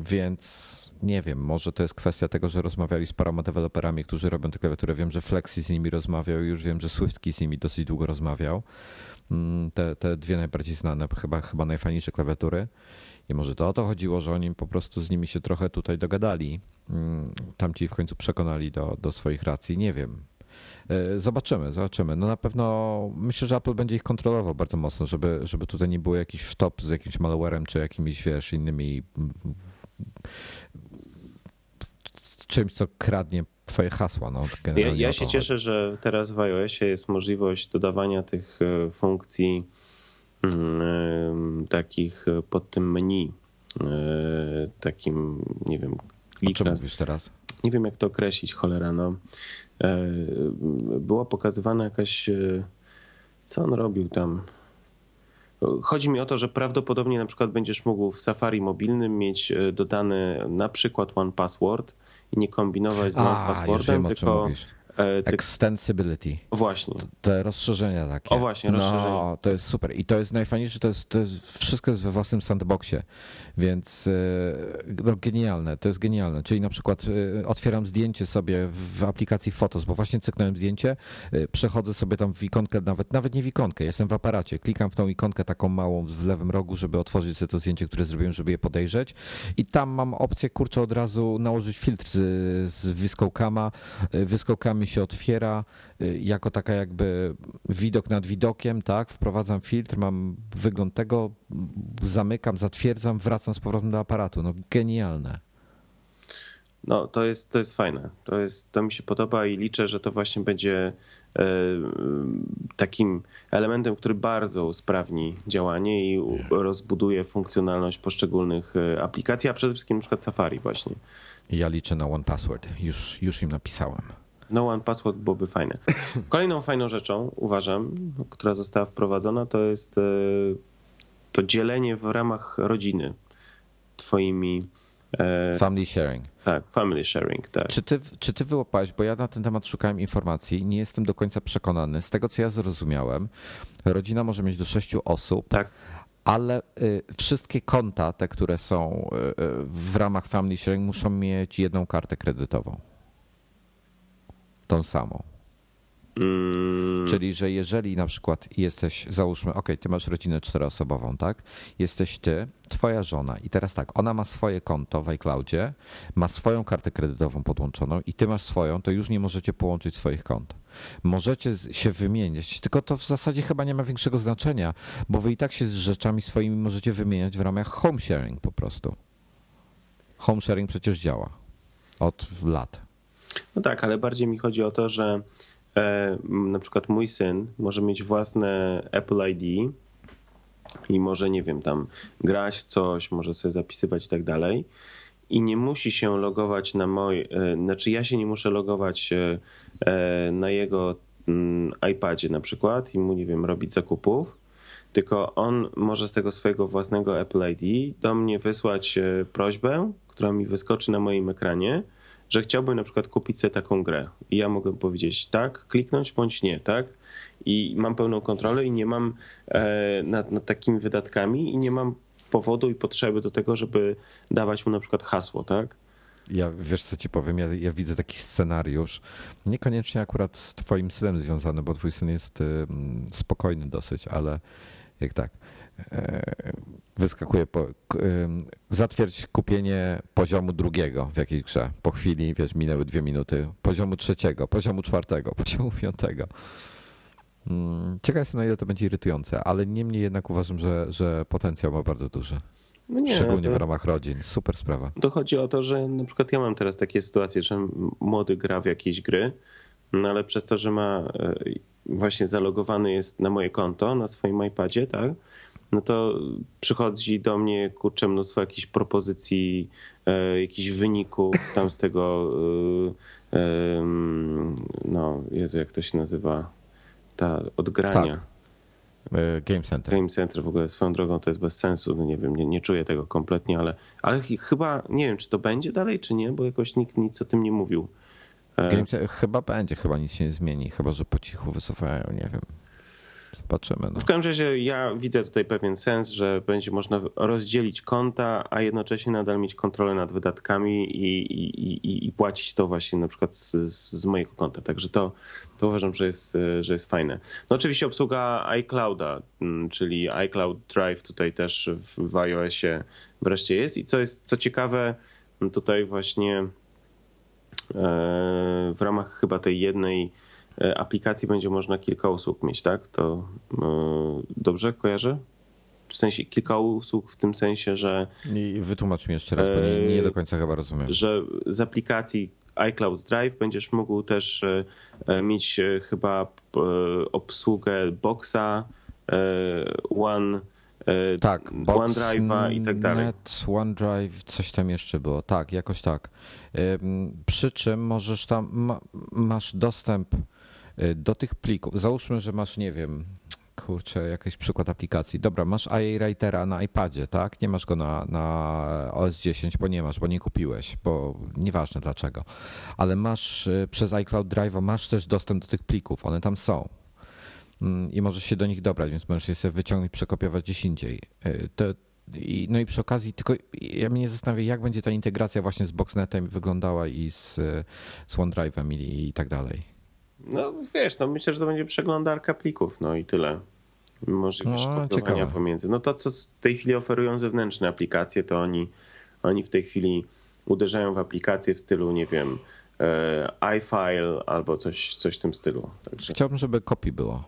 Więc nie wiem, może to jest kwestia tego, że rozmawiali z paroma deweloperami, którzy robią te klawiatury. Wiem, że Flexi z nimi rozmawiał, już wiem, że SwiftKey z nimi dosyć długo rozmawiał. Ym, Te, te dwie najbardziej znane, chyba, chyba najfajniejsze klawiatury. I może to o to chodziło, że oni po prostu z nimi się trochę tutaj dogadali. Ym, Tamci w końcu przekonali do, do swoich racji. Nie wiem. E, zobaczymy, zobaczymy. No na pewno myślę, że Apple będzie ich kontrolował bardzo mocno, żeby, żeby tutaj nie było jakiś wtop z jakimś malwarem czy jakimiś, wiesz, innymi czymś, co kradnie twoje hasła. No, ja, ja się cieszę, że teraz w iOSie jest możliwość dodawania tych e, funkcji mm, takich pod tym menu. Takim, nie wiem, klika. O czym mówisz teraz? Nie wiem, jak to określić, cholera. No. E, była pokazywana jakaś. E, co on robił tam? Chodzi mi o to, że prawdopodobnie na przykład będziesz mógł w Safari mobilnym mieć e, dodany na przykład One Password i nie kombinować z One Passwordem, tylko E, Extensibility. Właśnie. Te rozszerzenia takie. O właśnie, rozszerzenia. No, to jest super. I to jest najfajniejsze, to jest, to jest wszystko jest we własnym sandboxie, więc e, no, genialne, to jest genialne. Czyli na przykład e, otwieram zdjęcie sobie w aplikacji Fotos, bo właśnie cyknąłem zdjęcie, przechodzę sobie tam w ikonkę, nawet, nawet nie w ikonkę, jestem w aparacie, klikam w tą ikonkę taką małą w lewym rogu, żeby otworzyć sobie to zdjęcie, które zrobiłem, żeby je podejrzeć i tam mam opcję, kurczę, od razu nałożyć filtr z, z Viscocama. Viscocam mi się otwiera y, jako taka jakby widok nad widokiem, tak? Wprowadzam filtr, mam wygląd tego, zamykam, zatwierdzam, wracam z powrotem do aparatu. No genialne. No, to jest, to jest fajne. To, jest, to mi się podoba i liczę, że to właśnie będzie e, takim elementem, który bardzo usprawni działanie i rozbuduje funkcjonalność poszczególnych e, aplikacji, a przede wszystkim na przykład Safari właśnie. Ja liczę na One Password. Już, już im napisałem. No One Password byłoby fajne. Kolejną fajną rzeczą, uważam, która została wprowadzona, to jest e, to dzielenie w ramach rodziny twoimi e, Family sharing. Tak, family sharing, tak. Czy ty, czy ty wyłapałeś, bo ja na ten temat szukałem informacji, nie jestem do końca przekonany. Z tego, co ja zrozumiałem, rodzina może mieć do sześciu osób. Tak. Ale y, wszystkie konta, te, które są y, y, w ramach family sharing, muszą mieć jedną kartę kredytową tą samą. Mm. Czyli, że jeżeli na przykład jesteś, załóżmy, ok, ty masz rodzinę czteroosobową, tak? Jesteś ty, twoja żona i teraz tak, ona ma swoje konto w iCloudzie, ma swoją kartę kredytową podłączoną i ty masz swoją, to już nie możecie połączyć swoich kont. Możecie się wymieniać, tylko to w zasadzie chyba nie ma większego znaczenia, bo wy i tak się z rzeczami swoimi możecie wymieniać w ramach home sharing po prostu. Home sharing przecież działa od lat. No tak, ale bardziej mi chodzi o to, że e, na przykład mój syn może mieć własne Apple ID i może, nie wiem, tam grać w coś, może sobie zapisywać i tak dalej. I nie musi się logować na mój, e, znaczy ja się nie muszę logować e, e na jego mm, iPadzie na przykład i mu, nie wiem, robić zakupów, tylko on może z tego swojego własnego Apple ID do mnie wysłać prośbę, która mi wyskoczy na moim ekranie że chciałbym na przykład kupić sobie taką grę i ja mogę powiedzieć tak, kliknąć bądź nie, tak? I mam pełną kontrolę i nie mam e, nad, nad takimi wydatkami i nie mam powodu i potrzeby do tego, żeby dawać mu na przykład hasło, tak? Ja wiesz co ci powiem, ja, ja, widzę taki scenariusz, niekoniecznie akurat z twoim synem związany, bo twój syn jest y, spokojny dosyć, ale jak tak, wyskakuje po, zatwierdź kupienie poziomu drugiego w jakiejś grze. Po chwili, wiesz, minęły dwie minuty. Poziomu trzeciego, poziomu czwartego, poziomu piątego. Mm, ciekaw jestem, na ile to będzie irytujące, ale niemniej jednak uważam, że, że potencjał ma bardzo duży. No nie, Szczególnie to, w ramach rodzin. Super sprawa. To chodzi o to, że na przykład ja mam teraz takie sytuacje, że młody gra w jakieś gry, no ale przez to, że ma e, właśnie zalogowany jest na moje konto, na swoim iPadzie, tak? No to przychodzi do mnie kurczę mnóstwo jakichś propozycji, e, jakichś wyników tam z tego, e, no Jezu, jak to się nazywa, ta odgrania. Tak. E, Game Center. Game Center w ogóle swoją drogą to jest bez sensu, no nie wiem, nie, nie czuję tego kompletnie, ale, ale chyba nie wiem, czy to będzie dalej, czy nie, bo jakoś nikt nic o tym nie mówił. Game, chyba będzie, chyba nic się nie zmieni, chyba że po cichu wycofają, nie wiem. Zobaczymy. No. W każdym razie ja widzę tutaj pewien sens, że będzie można rozdzielić konta, a jednocześnie nadal mieć kontrolę nad wydatkami i, i, i, i płacić to właśnie na przykład z, z mojego konta. Także to, to uważam, że jest, że jest fajne. No oczywiście obsługa iClouda, mm, czyli iCloud Drive tutaj też w, w iOSie wreszcie jest i co jest co ciekawe, tutaj właśnie e, w ramach chyba tej jednej aplikacji będzie można kilka usług mieć, tak? To dobrze kojarzę? W sensie kilka usług w tym sensie, że. I wytłumacz mi jeszcze raz, bo nie, nie do końca chyba rozumiem. Że z aplikacji iCloud Drive będziesz mógł też mieć chyba obsługę Boxa, One E, tak, OneDrive'a i tak dalej. Net, OneDrive, coś tam jeszcze było. Tak, jakoś tak. Przy czym możesz tam, ma, masz dostęp e, do tych plików. Załóżmy, że masz, nie wiem, kurczę, jakiś przykład aplikacji. Dobra, masz IA Writera na iPadzie, tak? Nie masz go na, na OS 10, bo nie masz, bo nie kupiłeś, bo nieważne dlaczego. Ale masz e, przez iCloud Drive'a masz też dostęp do tych plików, one tam są. Mm, i możesz się do nich dobrać, więc możesz je sobie wyciągnąć, przekopiować gdzieś indziej. Y, to, i, no i przy okazji, tylko ja mnie zastanawiam, jak będzie ta integracja właśnie z Boxnetem wyglądała i z, z OneDrive'em i, i tak dalej. No wiesz, no myślę, że to będzie przeglądarka plików, no i tyle. Możliwość no, kopiowania pomiędzy. No to, co w tej chwili oferują zewnętrzne aplikacje, to oni, oni w tej chwili uderzają w aplikacje w stylu, nie wiem, e, iFile albo coś, coś w tym stylu. Także... Chciałbym, żeby kopii było.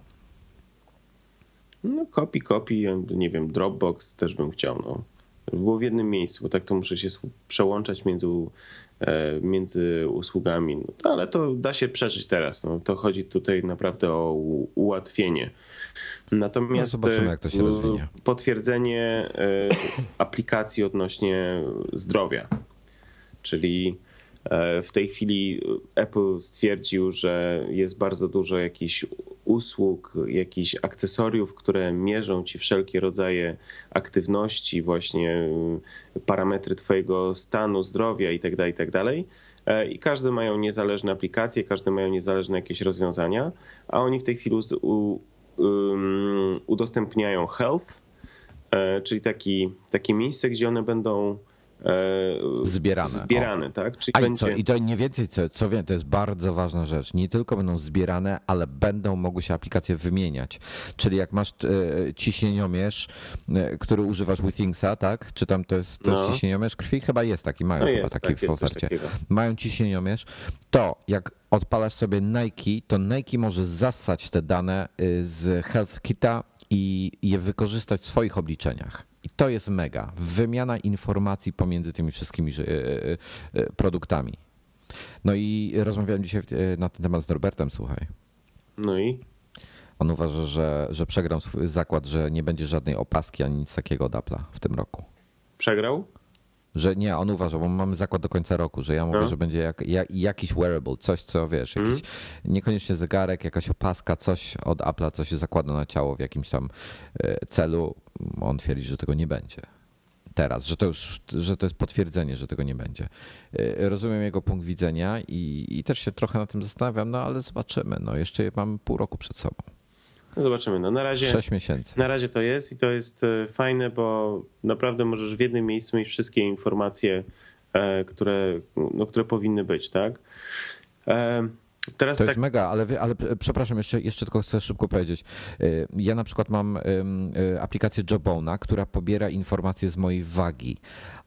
No kopi, kopi, nie wiem, Dropbox też bym chciał, no. Było w jednym miejscu, bo tak to muszę się przełączać między, e, między usługami. No, ale to da się przeżyć teraz. No, to chodzi tutaj naprawdę o ułatwienie. Natomiast no zobaczymy, jak to się rozwinie. potwierdzenie e, aplikacji odnośnie zdrowia, czyli E, w tej chwili Apple stwierdził, że jest bardzo dużo jakichś usług, jakichś akcesoriów, które mierzą ci wszelkie rodzaje aktywności, właśnie parametry twojego stanu zdrowia itd., tak itd. Tak e, I każdy mają niezależne aplikacje, każdy mają niezależne jakieś rozwiązania, a oni w tej chwili udostępniają Health, e, czyli taki, takie miejsce, gdzie one będą E, zbierane. Zbierane, o. tak? Czyli A będzie... co, I to nie więcej, co, co wiem, to jest bardzo ważna rzecz. Nie tylko będą zbierane, ale będą mogły się aplikacje wymieniać. Czyli jak masz e, ciśnieniomierz, e, który używasz Withingsa, tak? Czy tam to jest też no. ciśnieniomierz krwi? Chyba jest taki, mają no chyba jest, taki tak, w ofercie. Mają ciśnieniomierz. To jak odpalasz sobie Nike, to Nike może zassać te dane y, z Health Kita i je wykorzystać w swoich obliczeniach. I to jest mega. Wymiana informacji pomiędzy tymi wszystkimi e, e, e, produktami. No i rozmawiałem dzisiaj na ten temat z Robertem, słuchaj. No i? On uważa, że, że przegrał swój zakład, że nie będzie żadnej opaski ani nic takiego od Apple'a w tym roku. Przegrał? Że nie, on uważa, bo mamy zakład do końca roku, że ja mówię, no. że będzie jak, jak, jakiś wearable, coś co wiesz, jakiś mm. niekoniecznie zegarek, jakaś opaska, coś od Apple'a, co się zakłada na ciało w jakimś tam celu on twierdzi, że tego nie będzie. Teraz, że to już że to jest potwierdzenie, że tego nie będzie. Y, rozumiem jego punkt widzenia i, i też się trochę na tym zastanawiam, no ale zobaczymy. No, jeszcze mam pół roku przed sobą. No zobaczymy. No na razie. Sześć miesięcy. Na razie to jest i to jest e, fajne, bo naprawdę możesz w jednym miejscu mieć wszystkie informacje, e, które, no, które powinny być, tak? Teraz to tak... jest mega, ale, ale przepraszam, jeszcze, jeszcze tylko chcę szybko powiedzieć. Y, ja na przykład mam y, aplikację Jobona, która pobiera informacje z mojej wagi,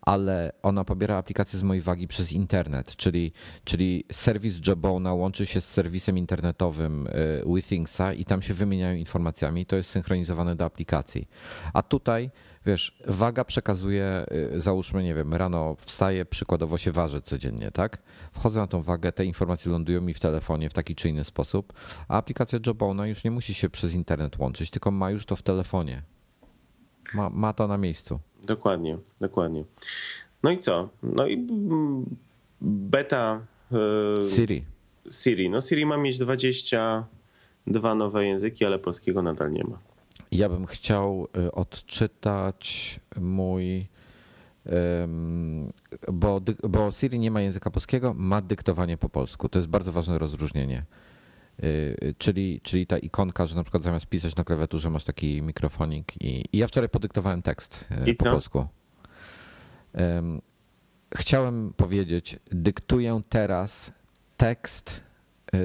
ale ona pobiera aplikację z mojej wagi przez internet, czyli, czyli serwis Jobona łączy się z serwisem internetowym y, Withingsa i tam się wymieniają informacjami. To jest synchronizowane do aplikacji. A tutaj wiesz, waga przekazuje, y, załóżmy, nie wiem, rano wstaję, przykładowo się ważę codziennie, tak? Wchodzę na tą wagę, te informacje lądują mi w telefonie w taki czy inny sposób, a aplikacja Jobona już nie musi się przez internet łączyć, tylko ma już to w telefonie. Ma, ma to na miejscu. Dokładnie, dokładnie. No i co? No i beta. Yy, Siri. Siri. No Siri ma mieć 22 nowe języki, ale polskiego nadal nie ma. Ja bym chciał y, odczytać mój. Bo, bo Siri nie ma języka polskiego, ma dyktowanie po polsku. To jest bardzo ważne rozróżnienie. Y, czyli, czyli ta ikonka, że na przykład zamiast pisać na klawiaturze masz taki mikrofonik i, i ja wczoraj podyktowałem tekst y, I po co? polsku. Chciałem powiedzieć, dyktuję teraz tekst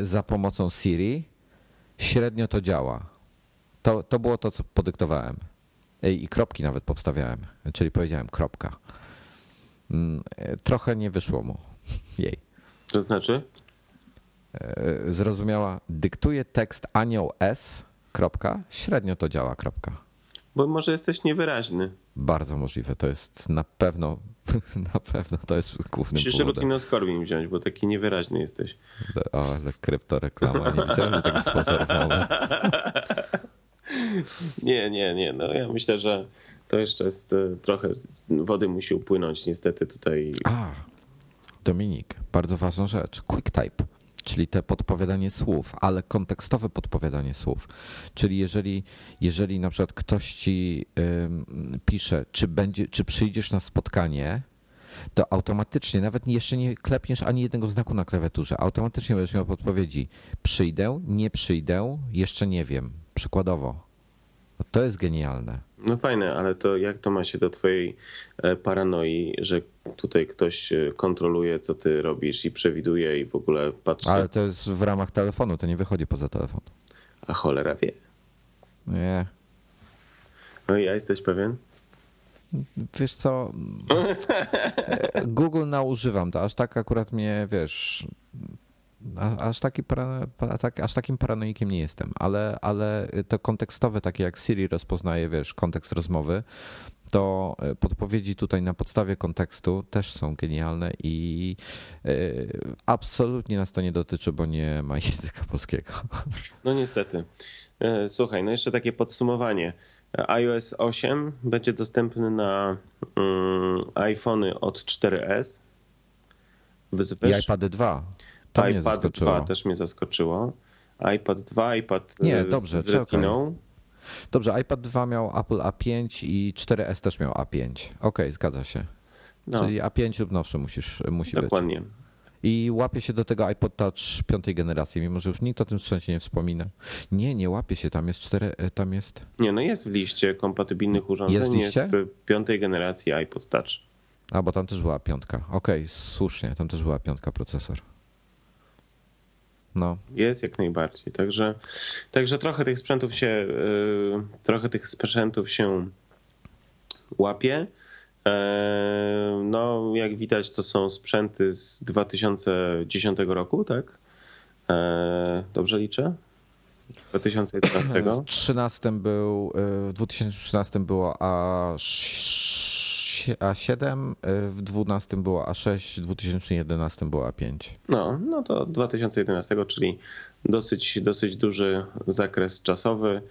za pomocą Siri. Średnio to działa. To, to było to, co podyktowałem. I kropki nawet powstawiałem, czyli powiedziałem kropka. Mm, trochę nie wyszło mu jej. To znaczy? e, zrozumiała, dyktuje tekst anioł S, kropka, średnio to działa, kropka. Bo może jesteś niewyraźny. Bardzo możliwe, to jest na pewno, na pewno to jest głównym Musisz powodem. rutinoskorbin wziąć, bo taki niewyraźny jesteś. O, ale kryptoreklama, nie widziałem, że taki sponsor mamy. Nie, nie, nie. No ja myślę, że to jeszcze jest e, trochę wody musi upłynąć niestety tutaj. A, Dominik, bardzo ważna rzecz. QuickType, czyli te podpowiadanie słów, ale kontekstowe podpowiadanie słów. Czyli jeżeli, jeżeli na przykład ktoś ci ym, pisze, czy, będzie, czy przyjdziesz na spotkanie, to automatycznie, nawet jeszcze nie klepniesz ani jednego znaku na klawiaturze, automatycznie będziesz miał podpowiedzi przyjdę, nie przyjdę, jeszcze nie wiem. Przykładowo. No to jest genialne. No fajne, ale to jak to ma się do twojej e, paranoi, że tutaj ktoś e, kontroluje, co ty robisz i przewiduje i w ogóle patrzy, Ale to jest w ramach telefonu, to nie wychodzi poza telefon. a cholera wie. Nie. No i ja jesteś pewien? Wiesz co, Google naużywam to, aż tak akurat mnie, wiesz, aż, taki para, pa- tak, aż takim paranoikiem nie jestem, ale, ale to kontekstowe, takie jak Siri rozpoznaje, wiesz, kontekst rozmowy, to podpowiedzi tutaj na podstawie kontekstu też są genialne i y, absolutnie nas to nie dotyczy, bo nie ma języka polskiego. No niestety. E, Słuchaj, no jeszcze takie podsumowanie. E, iOS 8 będzie dostępny na mm, iPhony od 4S. I Wyzywasz? iPady 2. To iPad zaskoczyło. 2 też mnie zaskoczyło. iPad 2, iPad Nie, e, dobrze, z retiną. Dobrze, iPad 2 miał Apple A5 i 4S też miał A5. Okej, zgadza się. No, Czyli A5 lub nowszy musisz, musi być. dokładnie. I łapie się do tego iPod Touch piątej generacji, mimo że już nikt o tym sprzęcie nie wspomina. Nie, nie łapie się, tam jest cztery, e, tam jest. Nie, no jest w liście kompatybilnych urządzeń. Jest w liście? Jest e, piątej generacji iPod Touch. A, bo tam też była piątka. Okej, słusznie, tam też była piątka procesor. No, Jest jak najbardziej. Także, także trochę tych sprzętów się yy, trochę tych sprzętów się łapie. Eee, No, jak widać, to są sprzęty z 2010 roku, tak? Eee, Dobrze liczę? 2011. w 13 był, e, w 2013 było A, A7, e, w 12 było A6, w 2011 było A5. No, no to 2011, czyli dosyć, dosyć duży zakres czasowy.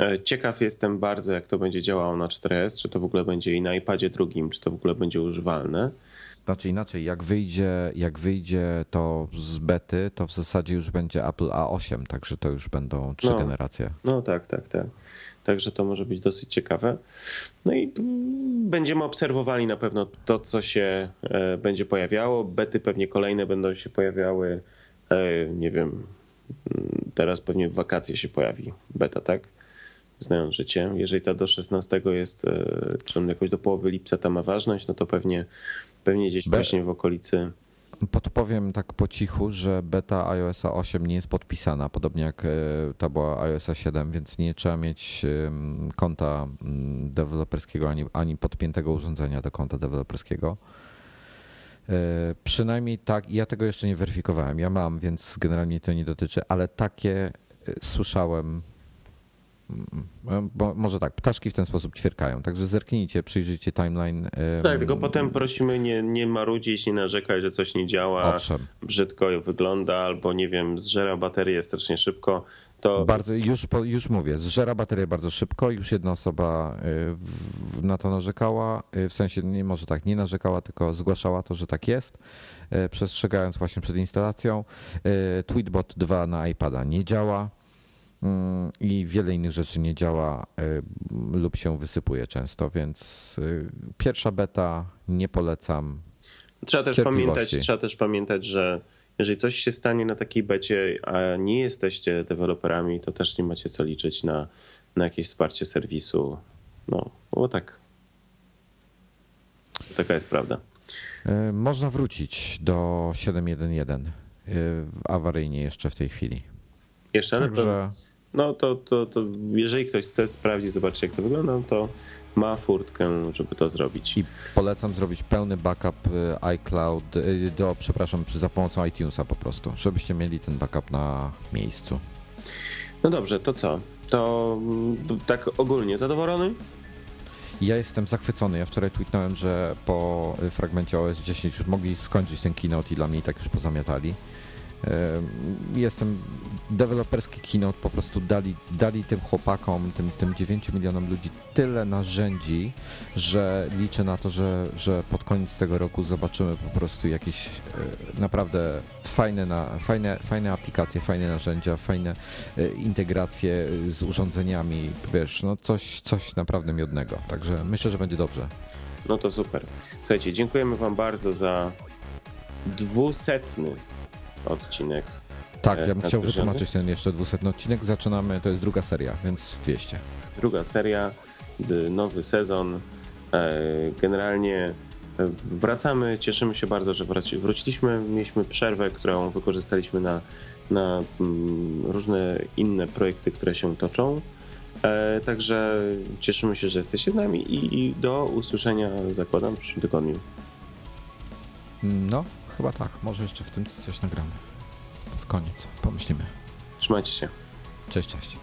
E, Ciekaw jestem bardzo, jak to będzie działało na 4S, czy to w ogóle będzie i na iPadzie drugim, czy to w ogóle będzie używalne. Znaczy inaczej, jak wyjdzie, jak wyjdzie to z bety, to w zasadzie już będzie Apple A8, także to już będą trzy No. generacje. No tak, tak, tak. Także to może być dosyć ciekawe. No i będziemy obserwowali na pewno to, co się e, będzie pojawiało. Bety pewnie kolejne będą się pojawiały. e, Nie wiem, mm, teraz pewnie w wakacje się pojawi beta, tak? Znając życie. Jeżeli ta do 16 jest, e, czy on jakoś do połowy lipca ta ma ważność, no to pewnie, pewnie gdzieś Be- właśnie w okolicy. Podpowiem tak po cichu, że beta iOS 8 nie jest podpisana, podobnie jak e, ta była iOS 7, więc nie trzeba mieć konta deweloperskiego ani, ani podpiętego urządzenia do konta deweloperskiego. E, Przynajmniej tak, ja tego jeszcze nie weryfikowałem. Ja mam, więc generalnie to nie dotyczy, ale takie e, słyszałem. Mm, Bo może tak, ptaszki w ten sposób ćwierkają. Także zerknijcie, przyjrzyjcie timeline. Tak, tylko potem prosimy nie, nie marudzić, nie narzekać, że coś nie działa. Owszem. brzydko wygląda, albo nie wiem, zżera baterię strasznie szybko, to Bardzo, już, już mówię, zżera baterię bardzo szybko. Już jedna osoba y, na to narzekała. y, W sensie, nie może tak, nie narzekała, tylko zgłaszała to, że tak jest, y, przestrzegając właśnie przed instalacją. Tweetbot 2 na iPada nie działa mm, i wiele innych rzeczy nie działa y, lub się wysypuje często, więc y, pierwsza beta nie polecam. trzeba też pamiętać, trzeba też pamiętać, że jeżeli coś się stanie na takiej becie, a nie jesteście deweloperami, to też nie macie co liczyć na, na jakieś wsparcie serwisu. No, bo tak. Taka jest prawda. Y, Można wrócić do 7.1.1 y, awaryjnie jeszcze w tej chwili. Jeszcze, ale Także no to, to, to jeżeli ktoś chce sprawdzić, zobaczyć jak to wygląda, no to ma furtkę, żeby to zrobić. I polecam zrobić pełny backup y, iCloud, y, do, przepraszam, za pomocą iTunesa po prostu, żebyście mieli ten backup na miejscu. No dobrze, to co? To mm, tak ogólnie zadowolony? Ja jestem zachwycony. Ja wczoraj tweetnąłem, że po y, fragmencie OS 10 już mogli skończyć ten keynote i dla mnie i tak już pozamiatali. Jestem deweloperski keynote, po prostu dali, dali tym chłopakom, tym, tym 9 milionom ludzi tyle narzędzi, że liczę na to, że, że pod koniec tego roku zobaczymy po prostu jakieś y, naprawdę fajne, na, fajne, fajne aplikacje, fajne narzędzia, fajne y, integracje z urządzeniami, wiesz, no coś, coś naprawdę miodnego. Także myślę, że będzie dobrze. No to super. Słuchajcie, dziękujemy wam bardzo za dwusetny odcinek. Tak, E, ja bym chciał wytłumaczyć ten jeszcze dwusetny odcinek. Zaczynamy, to jest druga seria, więc 200. Druga seria, nowy sezon. E, Generalnie e, wracamy, cieszymy się bardzo, że wróciliśmy. Mieliśmy przerwę, którą wykorzystaliśmy na, na mm, różne inne projekty, które się toczą. E, Także cieszymy się, że jesteście z nami i i do usłyszenia, zakładam, w przyszłym tygodniu. No, chyba tak. Może jeszcze w tym coś nagramy. Pod koniec, pomyślimy. Trzymajcie się. Cześć, cześć.